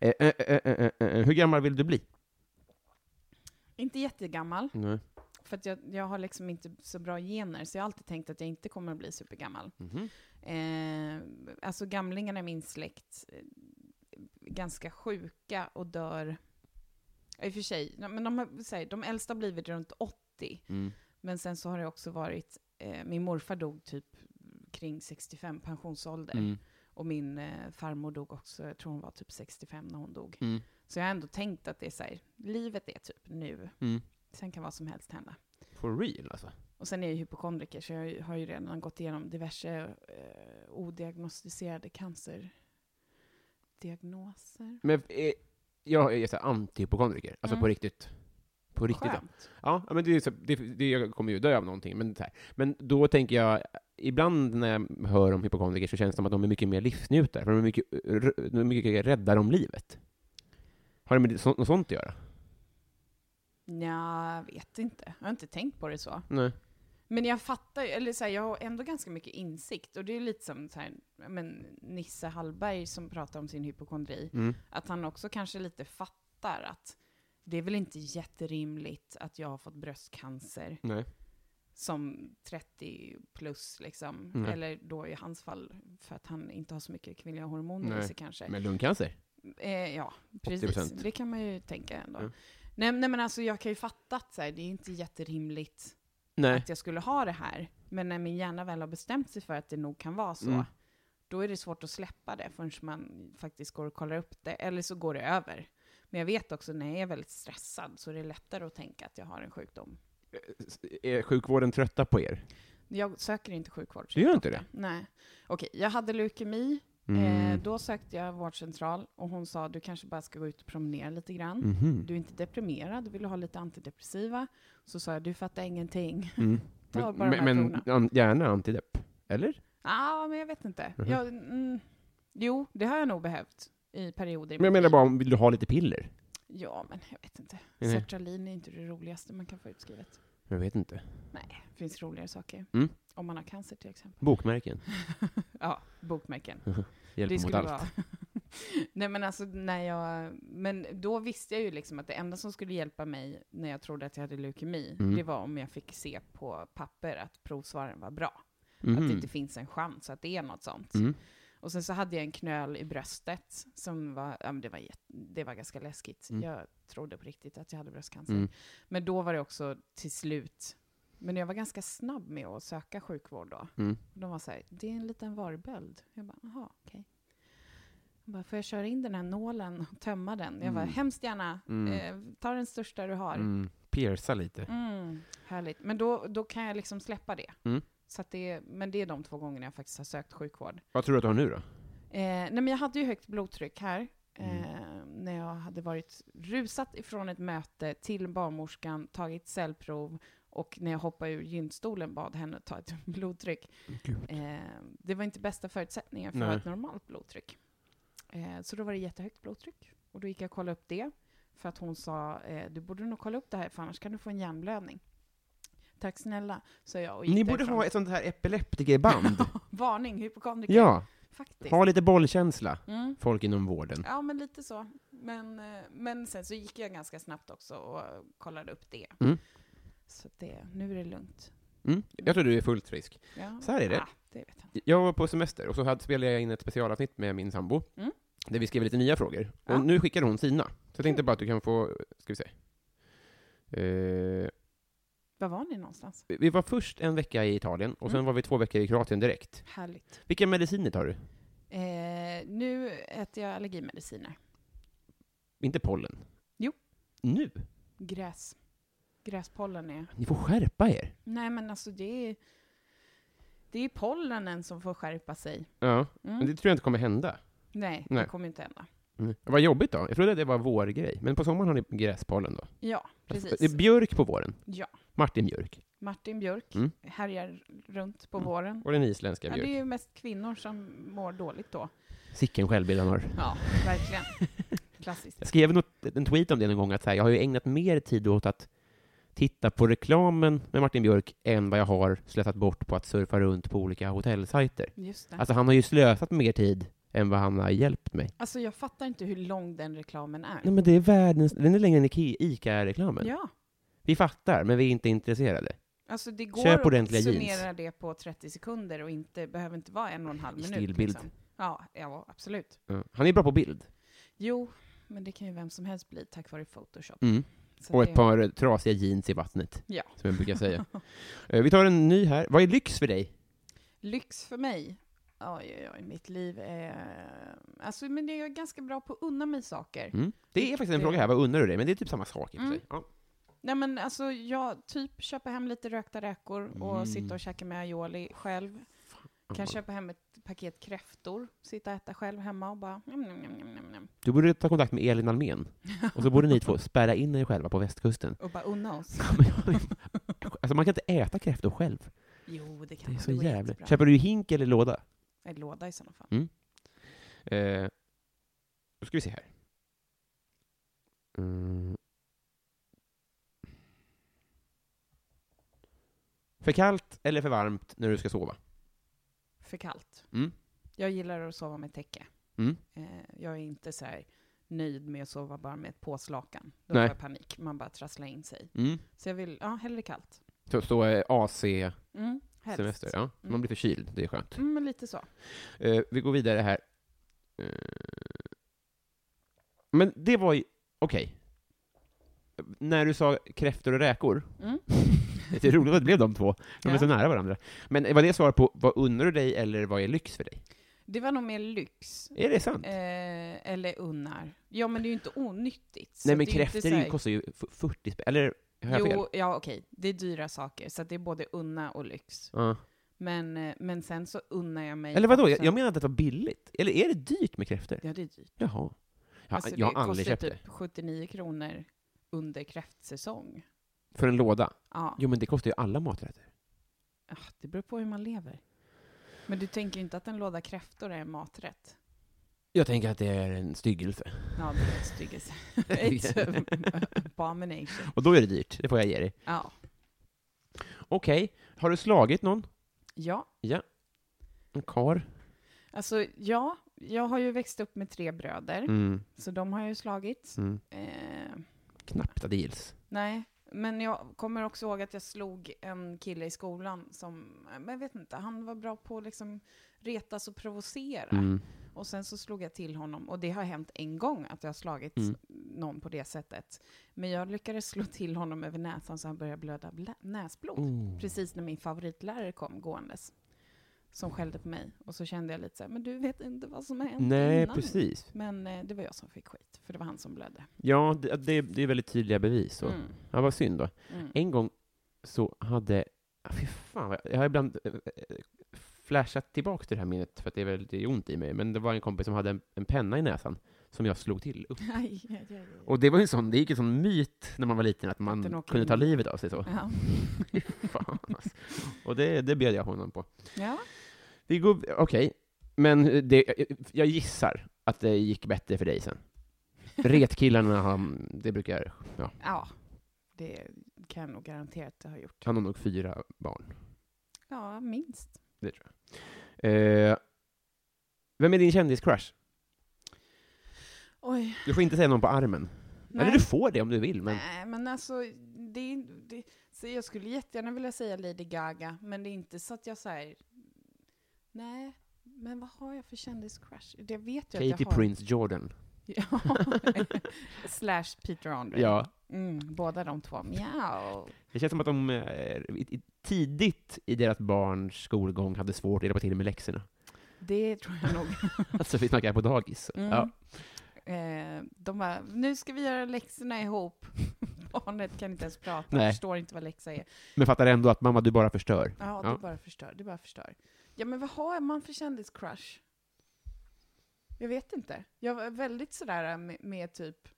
Eh, eh, eh, eh, eh, eh, hur gammal vill du bli? Inte jättegammal, Nej. för att jag, jag har liksom inte så bra gener, så jag har alltid tänkt att jag inte kommer att bli supergammal. Mhm. Eh, alltså gamlingarna i min släkt, ganska sjuka och dör, i och för sig, ja, men de, här, de äldsta har blivit runt 80, Mm. men sen så har det också varit, eh, min morfar dog typ kring 65, pensionsålder. Mm. Och min eh, farmor dog också, jag tror hon var typ 65 när hon dog. Mm. Så jag har ändå tänkt att det är så här, livet är typ nu. Mm. Sen kan vad som helst hända. For real alltså? Och sen är jag hypokondriker, så jag har ju redan gått igenom diverse eh, odiagnostiserade cancerdiagnoser. Men eh, jag är så antihypokondriker, alltså Mm. på riktigt. På riktigt. ja. Skönt. Ja, ja, men det är så, det, det, jag kommer ju dö av någonting, men, här. men då tänker jag, ibland när jag hör om hypokondriker så känns det som att de är mycket mer livsnjutare, för de är mycket, de är mycket räddare om livet. Har det med så, något sånt att göra? Nja, jag vet inte. Jag har inte tänkt på det så. Nej. Men jag fattar eller så här, jag har ändå ganska mycket insikt. Och det är lite som så här, ja, men, Nisse Hallberg som pratar om sin hypokondri. Mm. Att han också kanske lite fattar att det är väl inte jätterimligt att jag har fått bröstcancer Nej. som 30 plus liksom. Nej. Eller då i hans fall för att han inte har så mycket kvinnliga hormoner i Nej. sig kanske. Med lungcancer? Eh, ja, precis. 80%. Det kan man ju tänka ändå. Ja. Nej, nej, men alltså jag kan ju fatta att så här, det är inte jätterimligt Nej. att jag skulle ha det här. Men när min hjärna väl har bestämt sig för att det nog kan vara så, Mm. då är det svårt att släppa det förrän man faktiskt går och kollar upp det. Eller så går det över. Men jag vet också när jag är väldigt stressad så är det lättare att tänka att jag har en sjukdom. Är sjukvården trötta på er? Jag söker inte sjukvård. Du gör inte det? Nej. Okej, jag hade leukemi. Mm. Eh, då sökte jag vårdcentral och hon sa du kanske bara ska gå ut och promenera lite grann. Mhm. Du är inte deprimerad, du vill ha lite antidepressiva. Så sa jag, du fattar ingenting. Mm. [LAUGHS] Ta Men, bara de här men, men gärna antidepp? Eller? Ja, men jag vet inte. Mhm. Jag, mm, jo, det har jag nog behövt i perioder. Men jag menar bara, vill du ha lite piller? Ja, men jag vet inte. Sertralin är inte det roligaste man kan få utskrivet. Jag vet inte. Nej, det finns roligare saker. Mm. Om man har cancer till exempel. Bokmärken. [LAUGHS] Ja, bokmärken. [LAUGHS] Hjälper mot allt. vara... [LAUGHS] Nej men alltså när jag, men då visste jag ju liksom att det enda som skulle hjälpa mig när jag trodde att jag hade leukemi, Mm. det var om jag fick se på papper att provsvaren var bra. Att det Mhm. inte finns en chans att det är något sånt. Mm. Och sen så hade jag en knöl i bröstet som var, ja men det var, det var ganska läskigt. Mm. Jag trodde på riktigt att jag hade bröstcancer. Mm. Men då var det också till slut, men jag var ganska snabb med att söka sjukvård då. Mm. De var så här, det är en liten varböld. Jag bara, jaha, okej. Jag bara, får jag köra in den här nålen och tömma den? Jag bara, Mm. hemskt gärna. Mm. Eh, ta den största du har. Mm. Mm. Pierca lite. härligt. Men då, då kan jag liksom släppa det. Så det. Men det är de två gångerna jag faktiskt har sökt sjukvård. Vad tror du att du har nu då? Eh, nej, men jag hade ju högt blodtryck här. Mm. Eh, när jag hade varit rusat ifrån ett möte till barnmorskan, tagit cellprov och när jag hoppade ur gynstolen bad henne ta ett [LAUGHS] blodtryck. Eh, det var inte bästa förutsättningen för Nej. ett normalt blodtryck. Eh, så då var det jättehögt blodtryck. Och då gick jag och kollade upp det. För att hon sa, eh, du borde nog kolla upp det här för annars kan du få en hjärnblödning. Tack snälla, sa jag och gick Ni borde därifrån. ha ett sånt här epileptikerband. [LAUGHS] Varning, hypokondriker. ja, Faktiskt. ha lite bollkänsla, Mm. folk inom vården. Ja, men lite så. Men, eh, men sen så gick jag ganska snabbt också och kollade upp det. Mm. Så det, nu är det lugnt. Mm. Jag tror du är fullt frisk. Ja. Så här är det. Ah, det vet jag. Jag var på semester och så hade, spelade jag in ett specialavsnitt med min sambo, Mm. där vi skrev lite nya frågor. Och Ja. nu skickade hon sina. Så jag tänkte bara att du kan få, ska vi se. Eh, Var var ni någonstans? vi- var först en vecka i Italien, och sen Mm. var vi två veckor i Kroatien direkt. Härligt. Vilka mediciner tar du? Eh, nu äter jag allergimediciner. Inte pollen? Jo. Nu? Gräs. Gräspollen är... Ni får skärpa er. Nej, men alltså det är... Det är pollenen som får skärpa sig. Ja, Mm. men det tror jag inte kommer hända. Nej, Nej. det kommer inte hända. Mm. Vad jobbigt då. Jag trodde att det var vårgrej. Men på sommaren har ni gräspollen då? Ja, precis. Det är björk på våren. Ja. Martin Björk. Martin Björk Mm. härjar runt på Mm. våren. Och den isländska Ja, björk. det är ju mest kvinnor som mår dåligt då. Sicken självbild han har. Ja, verkligen. [LAUGHS] Klassiskt. Jag skrev något, en tweet om det någon gång, att här, jag har ju ägnat mer tid åt att titta på reklamen med Martin Björk än vad jag har slösat bort på att surfa runt på olika hotellsajter. Just det. Alltså han har ju slösat mer tid än vad han har hjälpt mig. Alltså jag fattar inte hur lång den reklamen är. Nej men det är världens, den är längre än ICA-reklamen. Ja, Vi fattar, men vi är inte intresserade. alltså det går Köp att summera jeans. det på 30 sekunder och inte, behöver inte vara en och en halv minut. Stillbild. Liksom. Ja, ja, absolut. Ja. Han är bra på bild. Jo, men det kan ju vem som helst bli tack vare Photoshop. Mm. Och det- ett par trasiga jeans i vattnet, Ja. som jag brukar säga. [LAUGHS] Eh, vi tar en ny här. Vad är lyx för dig? Lyx för mig? Oj, oj, oj, mitt liv är... Alltså, men jag är ganska bra på att unna mig saker. Mm. Det är faktiskt en är- fråga här, vad unnar du dig? Men det är typ samma sak i och för Mm. sig. Ja. Nej men alltså, jag typ köper hem lite rökta räkor och Mm. sitta och käka med aioli själv. Kan köpa hem ett paket kräftor, sitta och äta själv hemma och bara... Mm, mm, mm, mm, mm. Du borde ta kontakt med Elin Almen och så borde ni två [LAUGHS] spärra in er själva på västkusten. Och bara unna oss. [LAUGHS] alltså man kan inte äta kräftor själv. Jo, det Det kan är man. så går jävligt. jättebra. Köper du hink eller låda? En låda i sådana fall. Mm. Eh, då ska vi se här. Mm. För kallt eller för varmt när du ska sova? För kallt. Mm. Jag gillar att sova med täcke. Mm. Eh, jag är inte så här nöjd med att sova bara med ett påslakan. Då Nej. får jag panik. Man bara trasslar in sig. Mm. Så jag vill, ja, hellre kallt. Så, så eh, AC-semester, Mm, helst. ja. Man Mm. blir förkyld, det är skönt. Mm, men lite så. Eh, vi går vidare här. Eh, men det var ju, okej. När du sa kräftor och räkor, Mm. [LAUGHS] det är roligt att det blev de två, de är Ja. så nära varandra. Men var det svar på vad unnar du dig eller vad är lyx för dig? Det var nog mer lyx. Är det sant? Eh, eller unnar. Ja, men det är ju inte onyttigt. så Nej men det är ju inte kräftor så här- kostar ju f- 40 spänn, eller har jag fel? Jo, ja okej. Det är dyra saker, så att det är både unna och lyx. Ja. Men, eh, men sen så unnar jag mig Eller vadå, också- jag, jag menar att det var billigt. Eller är det dyrt med kräftor? Ja, det är dyrt. Jaha. Ja, Alltså, jag det har aldrig kostar köpt typ 79 kronor under kräftsäsong. det. För en låda? Ja, Jo men det kostar ju alla maträtter. Ah, det beror på hur man lever. Men du tänker ju inte att en låda kräftor är en maträtt? Jag tänker att det är en styggelse. Ja, det är [LAUGHS] ett styggelse. It's abomination. Och då är det dyrt, det får jag ge dig. Ja. Okej, har du slagit någon? Ja, En kar? alltså ja, jag har ju växt upp med tre bröder, Mm. så de har jag ju slagit. Mm. Eh, Knappt gills. nej, men jag kommer också ihåg att jag slog en kille i skolan som, men jag vet inte, han var bra på att liksom retas och provocera. Mm. Och sen så slog jag till honom, och det har hänt en gång att jag har slagit Mm. någon på det sättet. Men jag lyckades [LAUGHS] slå till honom över näsan så han började blöda blä- näsblod. Oh. Precis när min favoritlärare kom gåendes. Som skällde på mig. Och så kände jag lite så här, men du vet inte vad som har hänt Nej, innan. precis. Men eh, det var jag som fick skit, för det var han som blödde. Ja, det, det, det är väldigt tydliga bevis. Så. Mm. Ja, vad synd då. Mm. En gång så hade, ah, fy fan, jag har ibland eh, eh, flashat tillbaka till det här minnet för att det är väldigt ont i mig, men det var en kompis som hade en, en penna i näsan som jag slog till upp. [LAUGHS] Aj, aj, aj. Och det var ju sån, det gick en sån myt när man var liten att man kunde ta livet av sig så. Ja. [LAUGHS] Fan, alltså. Och det, det bjöd jag honom på. ja. Går, okej, men det, jag gissar att det gick bättre för dig sen. Retkillarna, han, det brukar, ja, Ja, det kan jag nog garantera att det har gjort. han har nog fyra barn. Ja, minst. Det tror jag. Eh, vem är din kändiscrush? Oj. Du får inte säga någon på armen. Eller du får det om du vill, men... Nej, men alltså, det, det, så jag skulle jättegärna vilja säga Lady Gaga, men det är inte så att jag säger nej, men vad har jag för kändiscrush? Det vet jag att Katie jag har. Prince Jordan. [LAUGHS] Ja. Slash Peter Andre. Ja. Mm, båda de två. Mjau. Det känns som att de eh, tidigt i deras barns skolgång hade svårt att hjälpa till med läxorna. Det tror jag nog. [LAUGHS] Alltså, vi snackar på dagis. Mm. Ja. Eh, de bara, nu ska vi göra läxorna ihop. [LAUGHS] Barnet kan inte ens prata, Nej. förstår inte vad läxa är. Men fattar ändå att mamma, du bara förstör. Ja, Ja. du bara förstör, du bara förstör. Ja, men vad har man för kändiscrush? Jag vet inte. Jag var väldigt sådär med, med typ,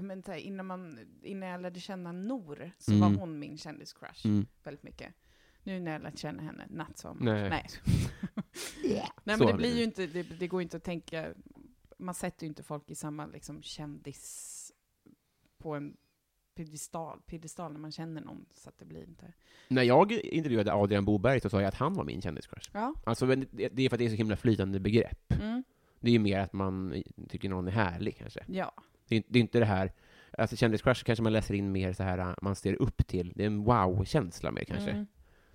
men, så här, innan, man, innan jag lärde känna Nor, så Mm. var hon min kändiscrush Mm. väldigt mycket. Nu när jag lärt känna henne, not so much. Nej. Nej. [LAUGHS] [LAUGHS] Nej, Så men det blir det ju inte, det, det går inte att tänka, man sätter ju inte folk i samma liksom kändis på en piedestal, piedestal när man känner någon, så att det blir inte... När jag intervjuade Adrian Boberg så sa jag att han var min kändiscrush. Ja. Alltså, men det det är för att det är så himla flytande begrepp. Mm. Det är ju mer att man tycker någon är härlig, kanske. Ja. Det är, det är inte det här, alltså kändiscrush kanske man läser in mer så här, äh, man ser upp till, det är en wow-känsla mer kanske. Mm.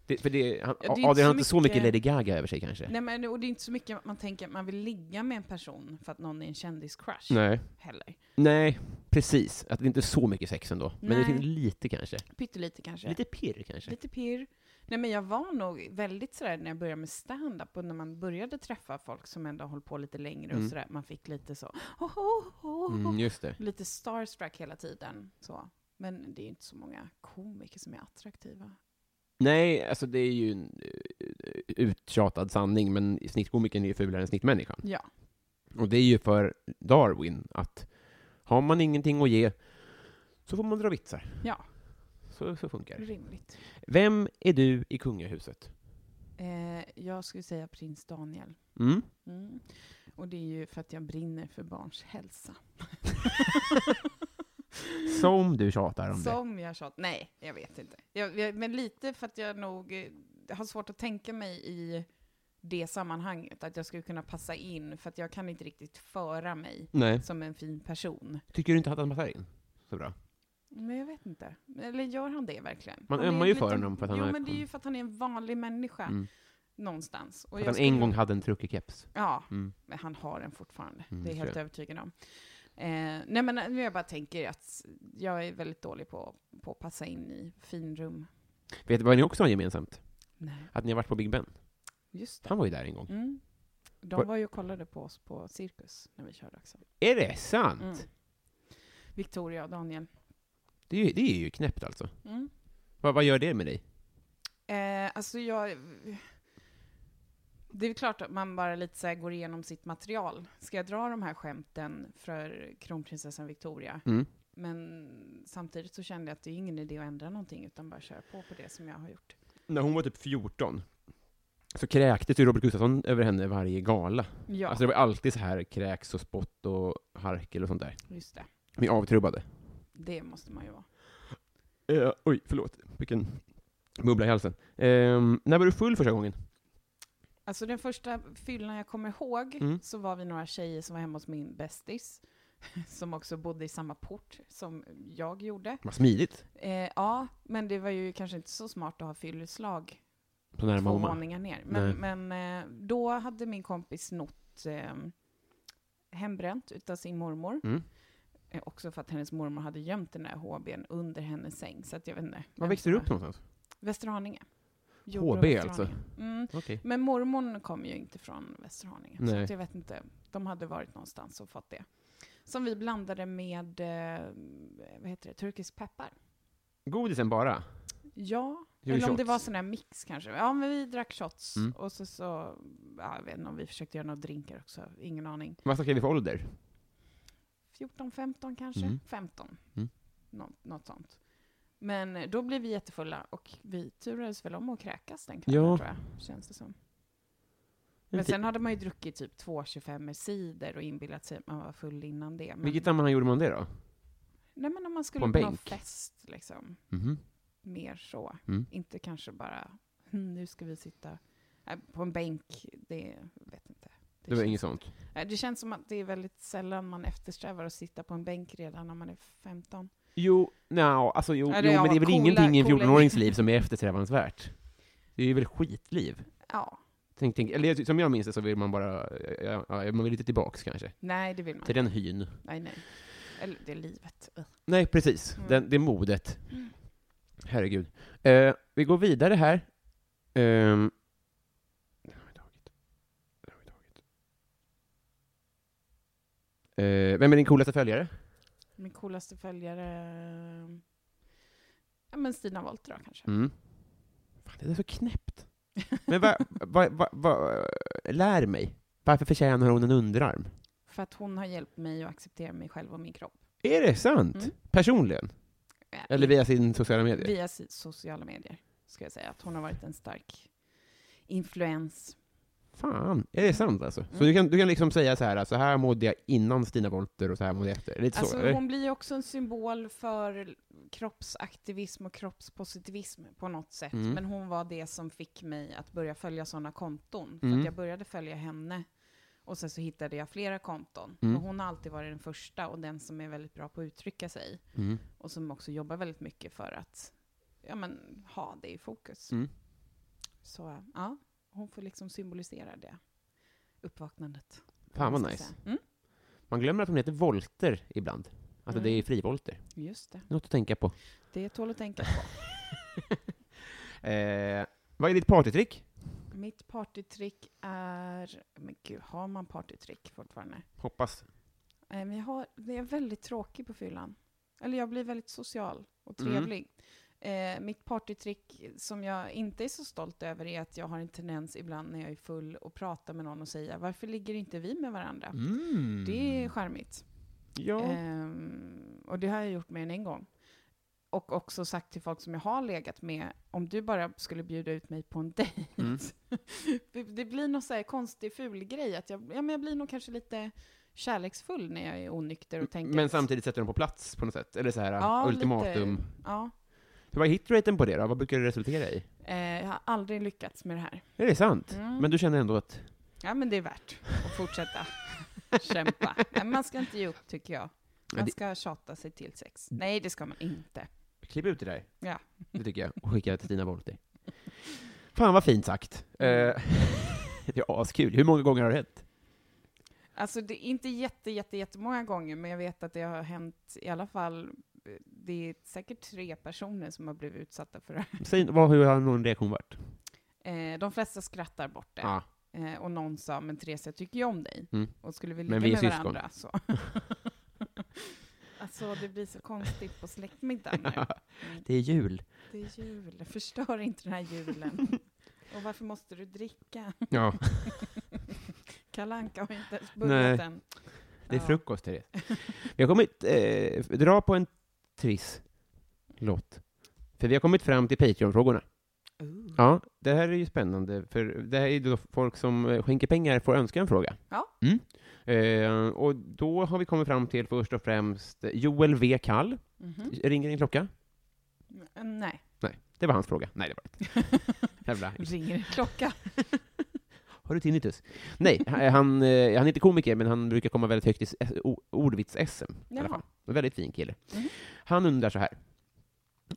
Det, för det, han, Ja, det inte Adrian har inte så mycket Lady Gaga över sig kanske. Nej, men, och det är inte så mycket man tänker att man vill ligga med en person för att någon är en kändiscrush Nej. heller. Nej, precis. Att det inte är så mycket sex ändå. Men det Nej. finns lite kanske. Pyttelite kanske. Lite pirr kanske. Lite pirr. Nej, men jag var nog väldigt sådär när jag började med stand-up och när man började träffa folk som ändå håller på lite längre Mm. och sådär, man fick lite så, oh, oh, oh, Mm, just det. lite starstruck hela tiden. Så. Men det är inte så många komiker som är attraktiva. Nej, alltså det är ju en eh, uttjatad sanning, men snittkomikern är ju fulare än snittmänniskan. Ja. Och det är ju för Darwin att har man ingenting att ge så får man dra vitsar. Ja. Så, så funkar det. Rimligt. Vem är du i kungahuset? Eh, jag skulle säga prins Daniel. Mm? Mm. Och det är ju för att jag brinner för barns hälsa. [LAUGHS] Som du tjatar om det. Som jag tjatar. Nej, jag vet inte. Jag, jag, men lite för att jag nog eh, har svårt att tänka mig i det sammanhanget, att jag skulle kunna passa in, för att jag kan inte riktigt föra mig Nej. som en fin person. Tycker du inte att han passar in så bra? Men jag vet inte. Eller gör han det verkligen? Man Han är ömmar ju för honom för att han Jo, har- men det är ju för att han är en vanlig människa Mm. någonstans. Och Att han skulle- en gång hade en truckig keps. Ja, Mm. men han har den fortfarande. Mm, det är jag helt övertygad om. Eh, nej, men nu jag bara tänker att jag är väldigt dålig på, på att passa in i finrum. Vet du vad ni också har gemensamt? Nej, Att ni har varit på Big Ben. just det. Han var ju där en gång. Mm. De Var- var ju och kollade på oss på Cirkus när vi körde också. Är det sant? Mm. Victoria och Daniel. Det, är, ju- det är ju knäppt alltså. Mm. Vad, vad gör det med dig? Eh, alltså jag... Det är klart att man bara lite så går igenom sitt material. Ska jag dra de här skämten för kronprinsessan Victoria? Mm. Men samtidigt så kände jag att det är ingen idé att ändra någonting, utan bara köra på på det som jag har gjort. När hon var typ 14, så kräktes ju Robert Gustafsson över henne varje gala. Ja, Alltså det var alltid så här kräks och spott och harkel och sånt där. just det. Vi avtrubbade. Det måste man ju vara. Eh, oj, förlåt. Vilken bubbla i halsen. Ehm, när var du full första gången? Alltså den första fyllan jag kommer ihåg, Mm. så var vi några tjejer som var hemma hos min bästis, [LAUGHS] som också bodde i samma port som jag gjorde. Vad smidigt. Eh, ja, men det var ju kanske inte så smart att ha fylleslag Så nära två våningar ner. Men, men eh, då hade min kompis snott eh, hembränt utav sin mormor. Mm. Eh, också för att hennes mormor hade gömt den där HBn under hennes säng. Så att jag vet inte. Var växte du upp någonstans? Västerhaninge. Jordbro HB alltså? Mm. Okej. Men mormor kom ju inte från Västerhaninge. Så Nej. att jag vet inte. De hade varit någonstans och fått det. Som vi blandade med, eh, vad heter det, turkisk peppar. Godisen bara? Ja, eller om det var sån här mix kanske. Ja, men vi drack shots. Mm. Och så, så ja, jag vet inte om vi försökte göra några drinkar också. Ingen aning. Vad snackar vi för ålder? 14, 15 kanske? Mm. 15. Mm. Nå, något sånt. Men eh, då blev vi jättefulla och vi turades väl om att kräkas den kvällen Ja. tror jag. Känns det som. Men sen hade man ju druckit typ 2,25 cider och inbillat sig att man var full innan det. Men, Vilket sammanhang gjorde man det då? nej men om man skulle På en på, någon bänk? fest liksom. Mhm. Mer så. Mm. Inte kanske bara, "Hm, nu ska vi sitta nej, på en bänk. Det vet inte. Det var känns- inget sånt? Nej, Det känns som att det är väldigt sällan man eftersträvar att sitta på en bänk redan när man är 15. Jo, no, alltså jo, Eller jo ja, men det är väl coola- ingenting i en coola- 14-årings liv som är eftersträvansvärt? Det är ju väl skitliv? Ja, Tänk, tänk, eller som jag minns det så vill man bara, ja, ja, man vill lite tillbaks kanske, nej det vill man till den hyn. Nej, nej. Eller det är livet. Nej, precis. Mm. Den, det modet. Mm. Herregud. Eh, vi går vidare här. Ehm. den har vi tagit. Den har vi tagit. Eh, vem är din coolaste följare? Min coolaste följare... Ja, men Stina Wollter då kanske. Mm. Fan, det är så knäppt. Men vad, [LAUGHS] vad, vad, vad, lär mig. Varför förtjänar hon en underarm? För att hon har hjälpt mig att acceptera mig själv och min kropp. Är det sant? Mm. Personligen? Eh, Eller via sin sociala medier? Via sociala medier, ska jag säga. Att hon har varit en stark influens. Fan, är det sant alltså? Så Mm. du kan, du kan liksom säga så här, så här mådde jag innan Stina Wolter och så här mådde jag efter? Lite så, Alltså, eller? hon blir ju också en symbol för kroppsaktivism och kroppspositivism på något sätt. Mm. Men hon var det som fick mig att börja följa sådana konton. För Mm. att jag började följa henne och sen så hittade jag flera konton. Mm. Och hon har alltid varit den första och den som är väldigt bra på att uttrycka sig. Mm. Och som också jobbar väldigt mycket för att ja, men, ha det i fokus. Mm. Så ja, hon får liksom symbolisera det uppvaknandet. Fan vad nice. Mm, Man glömmer att hon heter Volter ibland. Alltså Mm. det är frivolter. just det. Något att tänka på. Det tål att tänka på. [LAUGHS] Eh, vad är ditt partytrick? Mitt partytrick är... Men gud, har man partytrick fortfarande? Hoppas. Eh, Men jag, har, jag är väldigt tråkig på fyllan. Eller jag blir väldigt social och Mm. Eh, mitt partytrick som jag inte är så stolt över är att jag har en tendens ibland när jag är full att prata med någon och säga varför ligger inte vi med varandra? Mm. Det är charmigt. Ja. Ehm, och det har jag gjort mer än en gång. Och också sagt till folk som jag har legat med, om du bara skulle bjuda ut mig på en dejt. Mm. [LAUGHS] det, blir någon så här konstig ful grej, att jag, ja, men jag blir nog kanske lite kärleksfull när jag är onykter och tänker Men samtidigt sätter de på plats på något sätt? Eller så här Ja, ultimatum? lite. Ja, Vad är hitraten på det då? Vad brukar det resultera i? eh, jag har aldrig lyckats med det här. Är det sant? Mm. Men du känner ändå att... Ja, men det är värt att fortsätta [LAUGHS] kämpa. Men man ska inte ge upp, tycker jag. Ja, Man ska tjata sig till sex. Nej, det ska man inte. Klipp ut det där. Ja. Det tycker jag. Och skicka det till Stina Wolter. Fan vad fint sagt. Eh, [LAUGHS] det är askul. Hur många gånger har det hänt? Alltså, det är inte jätte, jätte, jättemånga gånger, men jag vet att det har hänt i alla fall, det är säkert tre personer som har blivit utsatta för det här. Säg, vad, hur har någon reaktion varit? Eh, de flesta skrattar bort det. Ja. Eh, och någon sa, men Therese, jag tycker ju om dig. Mm. Och skulle vi Men ligga vi med syskon. varandra så... [LAUGHS] alltså, det blir så konstigt på släktmiddagen nu. [LAUGHS] Mm. Det är jul. Det är jul, förstör inte den här julen. [LAUGHS] Och varför måste du dricka? Ja, Kalle Anka har inte ens börjat än. det är frukost, Therese. Vi har kommit... Eh, dra på en triss låt. För vi har kommit fram till Patreon-frågorna. Ja, det här är ju spännande, för det här är ju då folk som eh, skänker pengar får önska en fråga. Ja. Mm. Eh, och då har vi kommit fram till först och främst Joel V. Kall. Mhm. Ringer din klocka? Mm, Nej, Nej, det var hans fråga. Nej, det var det inte. [LAUGHS] Ringer en klocka. [LAUGHS] Har du tinnitus? Nej, han, han eh, han är inte komiker, men han brukar komma väldigt högt i o- ordvits-SM. En väldigt fin kille. Mhm. Han undrar så här.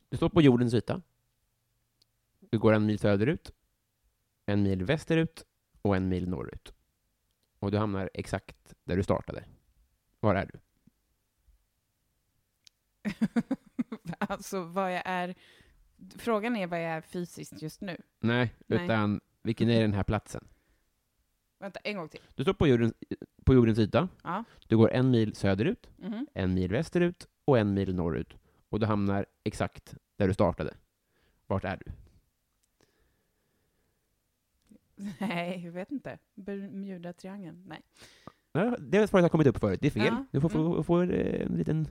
Du står på jordens yta. Du går en mil söderut, en mil västerut och en mil norrut. Och du hamnar exakt där du startade. Var är du? [LAUGHS] alltså vad jag är... Frågan är vad jag är fysiskt just nu. Nej, Nej. utan vilken är den här platsen? Vänta, en gång till. Du står på jordens, på jordens yta. Ja. Du går en mil söderut, Mhm. en mil västerut och en mil norrut. Och du hamnar exakt där du startade. Vart är du? [LAUGHS] Nej, jag vet inte. Bermuda-triangeln? Nej. Ja, det svaret har kommit upp förut, det är fel. Ja, Du får, få mm. få eh, en liten...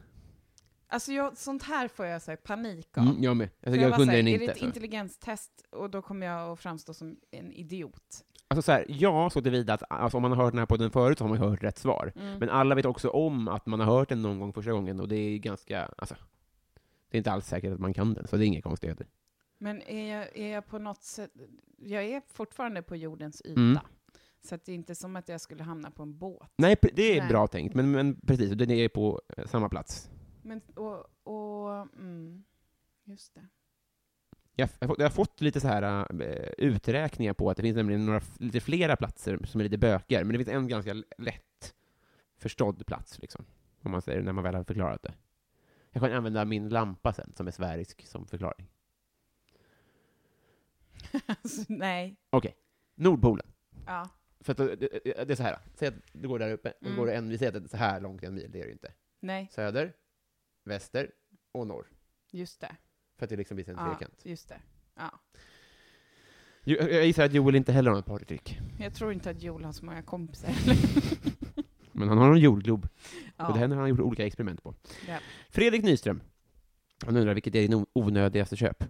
Alltså jag, sånt här får jag så här, panik av. Mm, jag med. För Alltså, jag bara kunde så här, den Är det inte. ett intelligenstest och då kommer jag att framstå som en idiot? Alltså så här, ja, så tillvida att alltså, om man har hört den här podden förut så har man hört rätt svar. Mm. Men alla vet också om att man har hört den någon gång första gången och det är ganska, alltså, det är inte alls säkert att man kan den, så det är inga konstigheter. Men är jag, är jag på något sätt... Jag är fortfarande på jordens yta. Mm. Så att det är inte som att jag skulle hamna på en båt. Nej, det är Nej. bra tänkt, men, men precis, den är på eh, samma plats. Men, och, och, mm, just det. Jag, jag, har fått- lite så här äh, uträkningar på att det finns nämligen några, lite flera platser som är lite bökigare, men det finns en ganska lätt förstådd plats, liksom, om man säger när man väl har förklarat det. Jag kan använda min lampa sen, som är sfärisk, som förklaring. alltså, [LAUGHS] nej. Nordpolen. Ja. För att det, det, det är så här, säg att du går där uppe, Mm. går en, vi säger att det är så här långt en mil, det är det ju inte. Nej, Söder, väster och norr. just det. För att det liksom blir en Ja, fyrkant. just det. Ja. Jo, Jag gissar att Joel inte heller har något partytrick. Jag tror inte att Joel har så många kompisar. [LAUGHS] Men han har en jordglob. ja. Och det här har han gjort olika experiment på. Ja. Fredrik Nyström. Han undrar vilket är din o- onödigaste köp?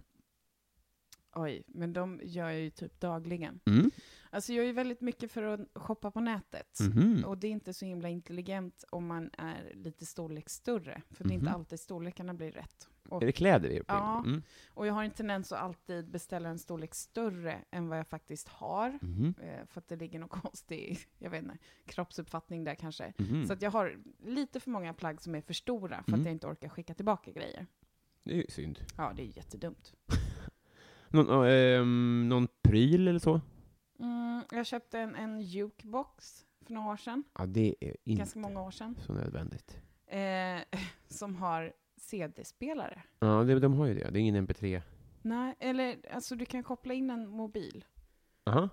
Oj, men de gör jag ju typ dagligen. Mm. Alltså jag gör ju väldigt mycket för att shoppa på nätet. Mhm. Och det är inte så himla intelligent om man är lite storlek större. För det är inte Mhm. alltid storlekarna blir rätt. Och, Är det kläder vi är på? Ja. Mm. och jag har en tendens att alltid beställa en storlek större än vad jag faktiskt har. Mhm. Eh, för att det ligger någon [LAUGHS] konstig, jag vet inte, kroppsuppfattning där kanske. Mhm. Så att jag har lite för många plagg som är för stora för Mm. att jag inte orkar skicka tillbaka grejer. Det är ju synd. Ja, det är jättedumt. [LAUGHS] Någon, ehm, någon pryl eller så? Mm, jag köpte en, en jukebox för några år sedan. Ja, det är inte Ganska många år sedan. så nödvändigt. Eh, [LAUGHS] som har CD-spelare. Ja, det, de har ju det. Det är ingen MP3. Nej, eller alltså du kan koppla in en mobil. Aha.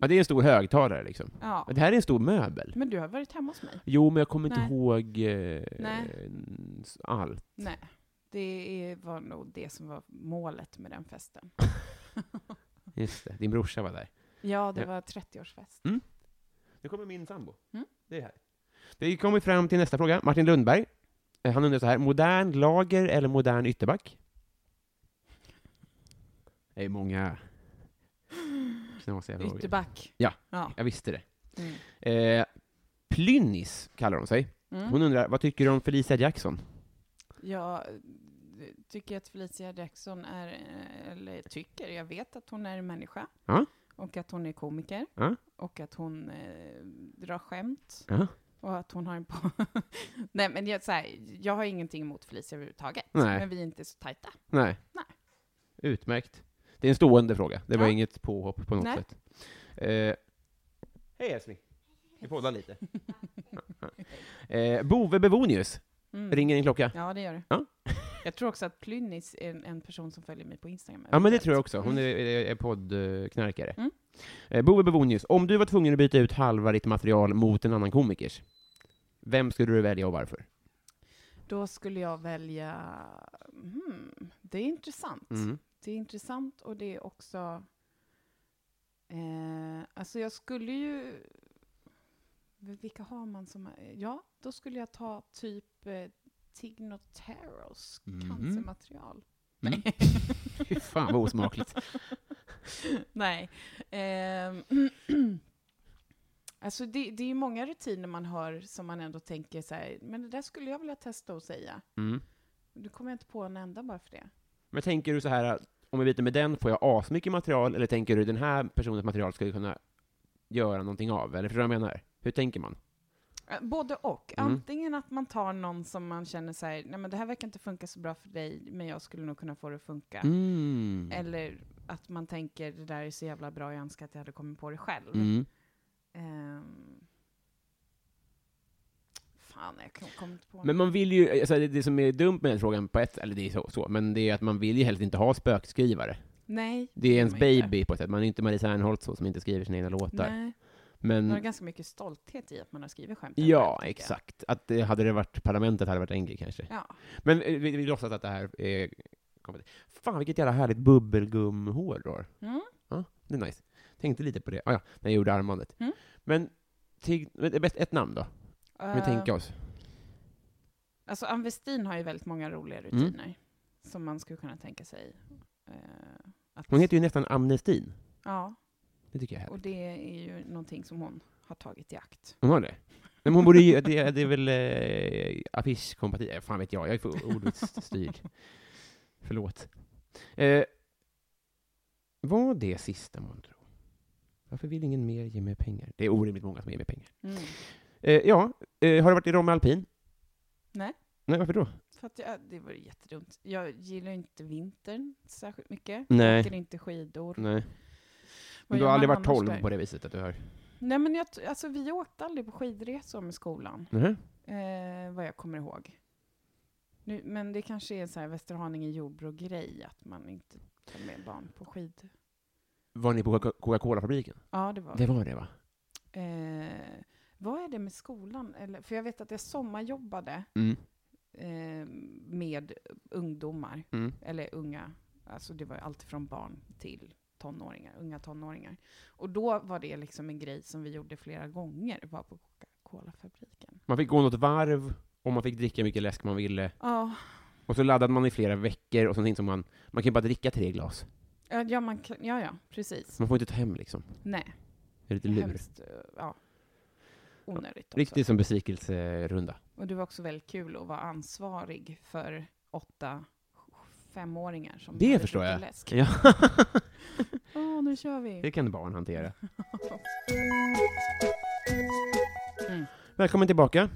Ja, det är en stor högtalare liksom. Ja. Det här är en stor möbel. Men du har varit hemma hos mig? Jo, men jag kommer inte Nej. ihåg eh, Nej. allt. Nej. Det var nog det som var målet med den festen. [LAUGHS] Just det, din brorsa var där. Ja, det Ja. var 30-årsfest. Nu kommer min sambo. Mm. Det är här. Vi kommer fram till nästa fråga. Martin Lundberg. Eh, Han undrar så här, modern lager eller modern ytterback? Det är många knasiga frågor. Ytterback. Ja. ja. Jag visste det. Mm. Eh, Plynnis kallar hon sig. Mm. Hon undrar, vad tycker du om Felicia Jackson? Jag tycker att Felicia Jackson är, eh, eller tycker, jag vet att hon är en människa. Ja. Och att hon är komiker. Ja. Och att hon eh, drar skämt. Ja. Och att hon har en på... [LAUGHS] Nej, men jag, så här, jag har ingenting emot Felicia överhuvudtaget. Nej. Men vi är inte så tajta. Nej. Nej. Utmärkt. Det är en stående fråga. Det var Ja. inget påhopp på något Nej. sätt. Eh, Hej älskling. Vi poddar lite. [LAUGHS] eh, Bove Bevonius. Mm. Ringer din klocka? Ja, det gör det. Ja. Jag tror också att Plynnis är en, en person som följer mig på Instagram. Ja, men det tror jag också. Hon är, Mm. är, är poddknarkare. Mm. Eh, Bove Bevonius, om du var tvungen att byta ut halva ditt material mot en annan komikers, vem skulle du välja och varför? Då skulle jag välja... Hmm, det är intressant. Mm. Det är intressant och det är också... Eh, alltså jag skulle ju... Vilka har man som... Ja, då skulle jag ta typ eh, Tignotaros Mhm. cancermaterial. Mm. Nej. [LAUGHS] Fy fan vad osmakligt. [LAUGHS] Nej. Ehm, [CLEARS THROAT] alltså det, det är ju många rutiner man hör som man ändå tänker så här, men det där skulle jag vilja testa och säga. Mm. Nu kommer jag inte på en enda bara för det. Men tänker du så här, om jag byter med den får jag asmycket material, eller tänker du den här personens material ska jag kunna göra någonting av? Eller förstår du vad jag menar? Hur tänker man? Eh, Både och. Mm. Antingen att man tar någon som man känner så här, nej men det här verkar inte funka så bra för dig, men jag skulle nog kunna få det att funka. Mm. Eller att man tänker, det där är så jävla bra, jag önskar att jag hade kommit på det själv. Mm. Fan, jag kom- kommer inte på Men man vill ju, alltså det, det som är dumt med den frågan på ett, eller det är så, så, men det är att man vill ju helst inte ha spökskrivare. Nej. Det är ens baby på ett sätt, man är inte Marie Serneholt så, som inte skriver sina egna låtar. Nej. Man har Men, ganska mycket stolthet i att man har skrivit skämt. ja, jag. exakt. Att det, hade det varit parlamentet hade det varit en grej kanske. Ja. Men eh, vi, vi låtsas att det här är... kommer- Fan, vilket jävla härligt bubbelgumhår du har. Mm. Ja, det är nice. Tänkte lite på det, ah, ja, när jag gjorde armbandet. Mm. Men, till, ett namn då? Kan vi Eh, tänka oss? Alltså, Westin har ju väldigt många roliga Mm. rutiner som man skulle kunna tänka sig. eh, att, Hon heter ju nästan Amnestin. Ja, Det tycker jag är och det är ju någonting som hon har tagit i akt. Hon har det? Men hon borde ju, det, det är väl eh, affischkompatibelt? Fan vet jag, jag är för ordvitsstyrd. Förlåt. Eh, var det sista månntro? Varför vill ingen mer ge mig pengar? Det är orimligt många som ger mig pengar. Mm. Eh, ja, eh, har du varit i Romme Alpin? Nej. Nej, varför då? För att jag, det var jättedumt. Jag gillar inte vintern särskilt mycket. Nej. Jag åker inte skidor. Nej. Men du har aldrig man varit annars 12 där? på det viset att du har... Nej, men jag, alltså, vi åkte aldrig på skidresor med skolan, Mhm. eh, vad jag kommer ihåg. Nu, men det kanske är en sån här Västerhaninge Jordbro-grej, att man inte tar med barn på skid. Var ni på Coca- Coca-Cola-fabriken? Ja, det var Det var det, va? Eh, vad är det med skolan? Eller, för jag vet att jag sommarjobbade Mm. eh, med ungdomar, Mm. eller unga, alltså det var allt från barn till tonåringar, unga tonåringar. Och då var det liksom en grej som vi gjorde flera gånger, var på Coca-Cola-fabriken. Man fick gå något varv, och man fick dricka mycket läsk man ville. Ja, Och så laddade man i flera veckor, och sånt som man... Man kan ju bara dricka tre glas. ja, ja, man kan, ja, ja, precis. Man får inte ta hem liksom. Nej, Det är lite lur. hemskt, eh, ja, onödigt också. Riktigt som besvikelserunda. Och det var också väldigt kul att vara ansvarig för åtta femåringar som Det förstår jag. läsk. Ja, [LAUGHS] Åh, nu kör vi! det kan barn hantera. [LAUGHS] Mm. Välkommen tillbaka.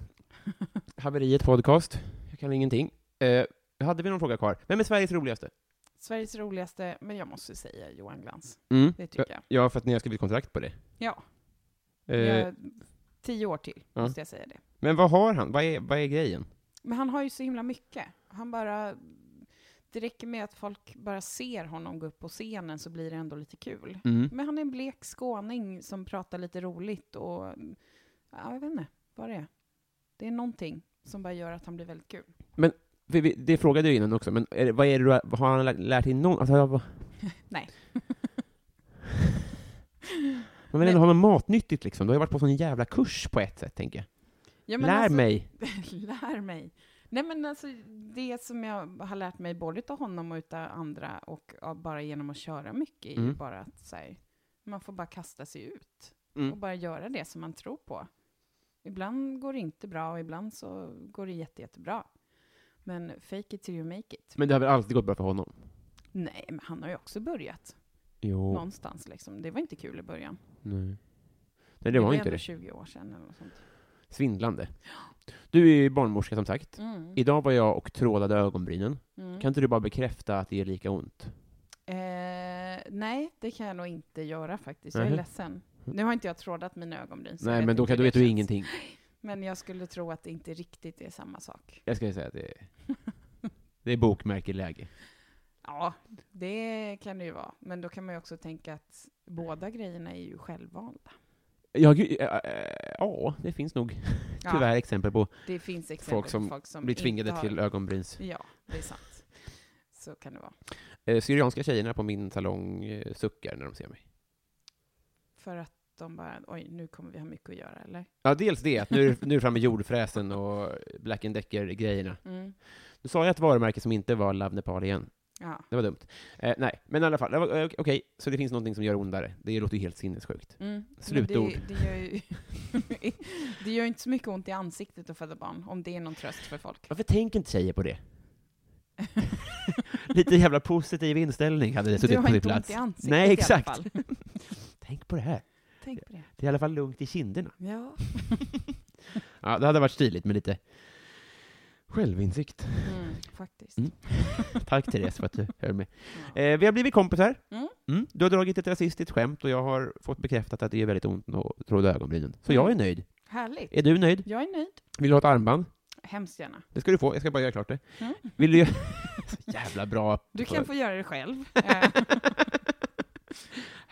[LAUGHS] Haveriet podcast. Jag kan ingenting. Eh, hade vi någon fråga kvar? Vem är Sveriges roligaste? Sveriges roligaste, men jag måste säga Johan Glans. Mm. Det tycker jag. Ja, för att ni har skrivit kontrakt på det. Ja, Eh, jag, tio år till ja. måste jag säga det. Men vad har han? Vad är, vad är grejen? Men han har ju så himla mycket. Han bara... Det räcker med att folk bara ser honom gå upp på scenen så blir det ändå lite kul. Mm. Men han är en blek skåning som pratar lite roligt och... Ja, jag vet inte vad det är. Det är någonting som bara gör att han blir väldigt kul. Vi, det frågade jag innan också, men är det, vad är det du har, han lärt, dig någon? Alltså, jag, [LAUGHS] Nej. [LAUGHS] man vill ändå ha något matnyttigt liksom. Du har ju varit på sån jävla kurs på ett sätt, tänker jag. Ja, men Lär alltså- mig! [LAUGHS] lär mig. Nej men alltså det som jag har lärt mig både av honom och utav andra och av bara genom att köra mycket är ju Mm. bara att så här, man får bara kasta sig ut Mm. och bara göra det som man tror på. Ibland går det inte bra och ibland så går det jätte, jättebra. Men fake it till you make it. Men det har väl alltid gått bra för honom? Nej, men han har ju också börjat Jo. någonstans liksom. Det var inte kul i början. Nej. Nej, det var inte ändå det. 20 år sedan eller något sånt. Svindlande. Du är ju barnmorska som sagt. Mm. Idag var jag och trålade ögonbrynen. Mm. Kan inte du bara bekräfta att det är lika ont? Eh, nej, det kan jag nog inte göra faktiskt. Jag är Nähä. ledsen. Nu har inte jag trådat mina ögonbryn. så jag Nej, vet men då, inte kan, hur vet det du känns. ingenting. Men jag skulle tro att det inte riktigt är samma sak. Jag ska säga att det är, det är bokmärkeläge. [LAUGHS] Ja, det kan det ju vara. Men då kan man ju också tänka att båda grejerna är ju självvalda. Ja, gud, äh, äh, ja, det finns nog tyvärr exempel på det finns exempel folk som på folk som blir tvingade har... till ögonbryns... Ja, det är sant. Så kan det vara. Eh, syrianska tjejerna på min salong eh, suckar när de ser mig. För att de bara, oj, nu kommer vi ha mycket att göra, eller? Ja, dels det, att nu, nu är det framme jordfräsen och Black Decker-grejerna. Mm. Nu sa jag ett varumärke som inte var Love Nepal igen. Ja. Det var dumt. Eh, nej, men i alla fall, eh, okej, så det finns någonting som gör ondare. Det låter ju helt sinnessjukt. Mm. Slutord. Det, det, gör ju, [LAUGHS] det gör inte så mycket ont i ansiktet att föda barn, om det är någon tröst för folk. Varför tänker inte tjejer på det? [LAUGHS] Lite jävla positiv inställning hade det Du suttit har på sin inte ont plats. i ansiktet Nej, i alla exakt. fall. [LAUGHS] Tänk på det här. Tänk på det. Det är i alla fall lugnt i kinderna. Ja. [LAUGHS] Ja, det hade varit stiligt med lite självinsikt. Mm, faktiskt. Mm. [LAUGHS] Tack Therese för att du höll med. Ja. Eh, vi har blivit kompisar. Mm. Mm. Du har dragit ett rasistiskt skämt och jag har fått bekräftat att det är väldigt ont att tråda ögonbrynen. Så jag är nöjd. Härligt. Är du nöjd? Jag är nöjd. Vill du ha ett armband? Hemskt gärna. Det ska du få, jag ska bara göra klart det. Mm. Vill du. [LAUGHS] Så jävla bra. Du kan få göra det själv.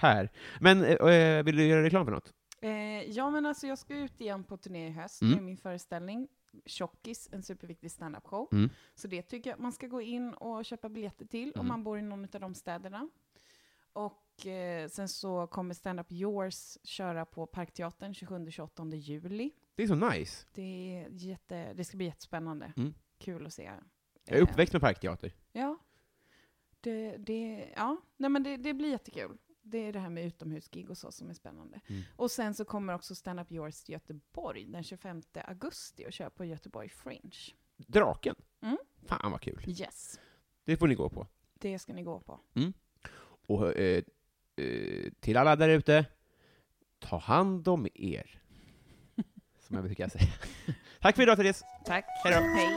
Här. Men eh, eh, vill du göra reklam för något? Eh, ja, men alltså jag ska ut igen på turné i höst Mm. med min föreställning Tjockis, en superviktig standup-show. Mm. Så det tycker jag man ska gå in och köpa biljetter till Mm. om man bor i någon av de städerna. Och eh, sen så kommer Stand Up Yours köra på Parkteatern 27-28 juli. Det är så nice. Det, är jätte, det ska bli jättespännande. Mm. Kul att se. Jag är Eh, uppväxt med parkteater. Ja. Det, det, ja. Nej, men det, det blir jättekul. Det är det här med utomhusgig och så som är spännande. Mm. Och sen så kommer också Stand Up Yours till Göteborg den 25 augusti och kör på Göteborg Fringe. Draken. Mm. Fan vad kul. Yes, Det får ni gå på. det ska ni gå på. Och eh, eh, till alla där ute, ta hand om er. [LAUGHS] Som jag brukar säga. Tack för idag Therese. Tack. Hej då. Hej.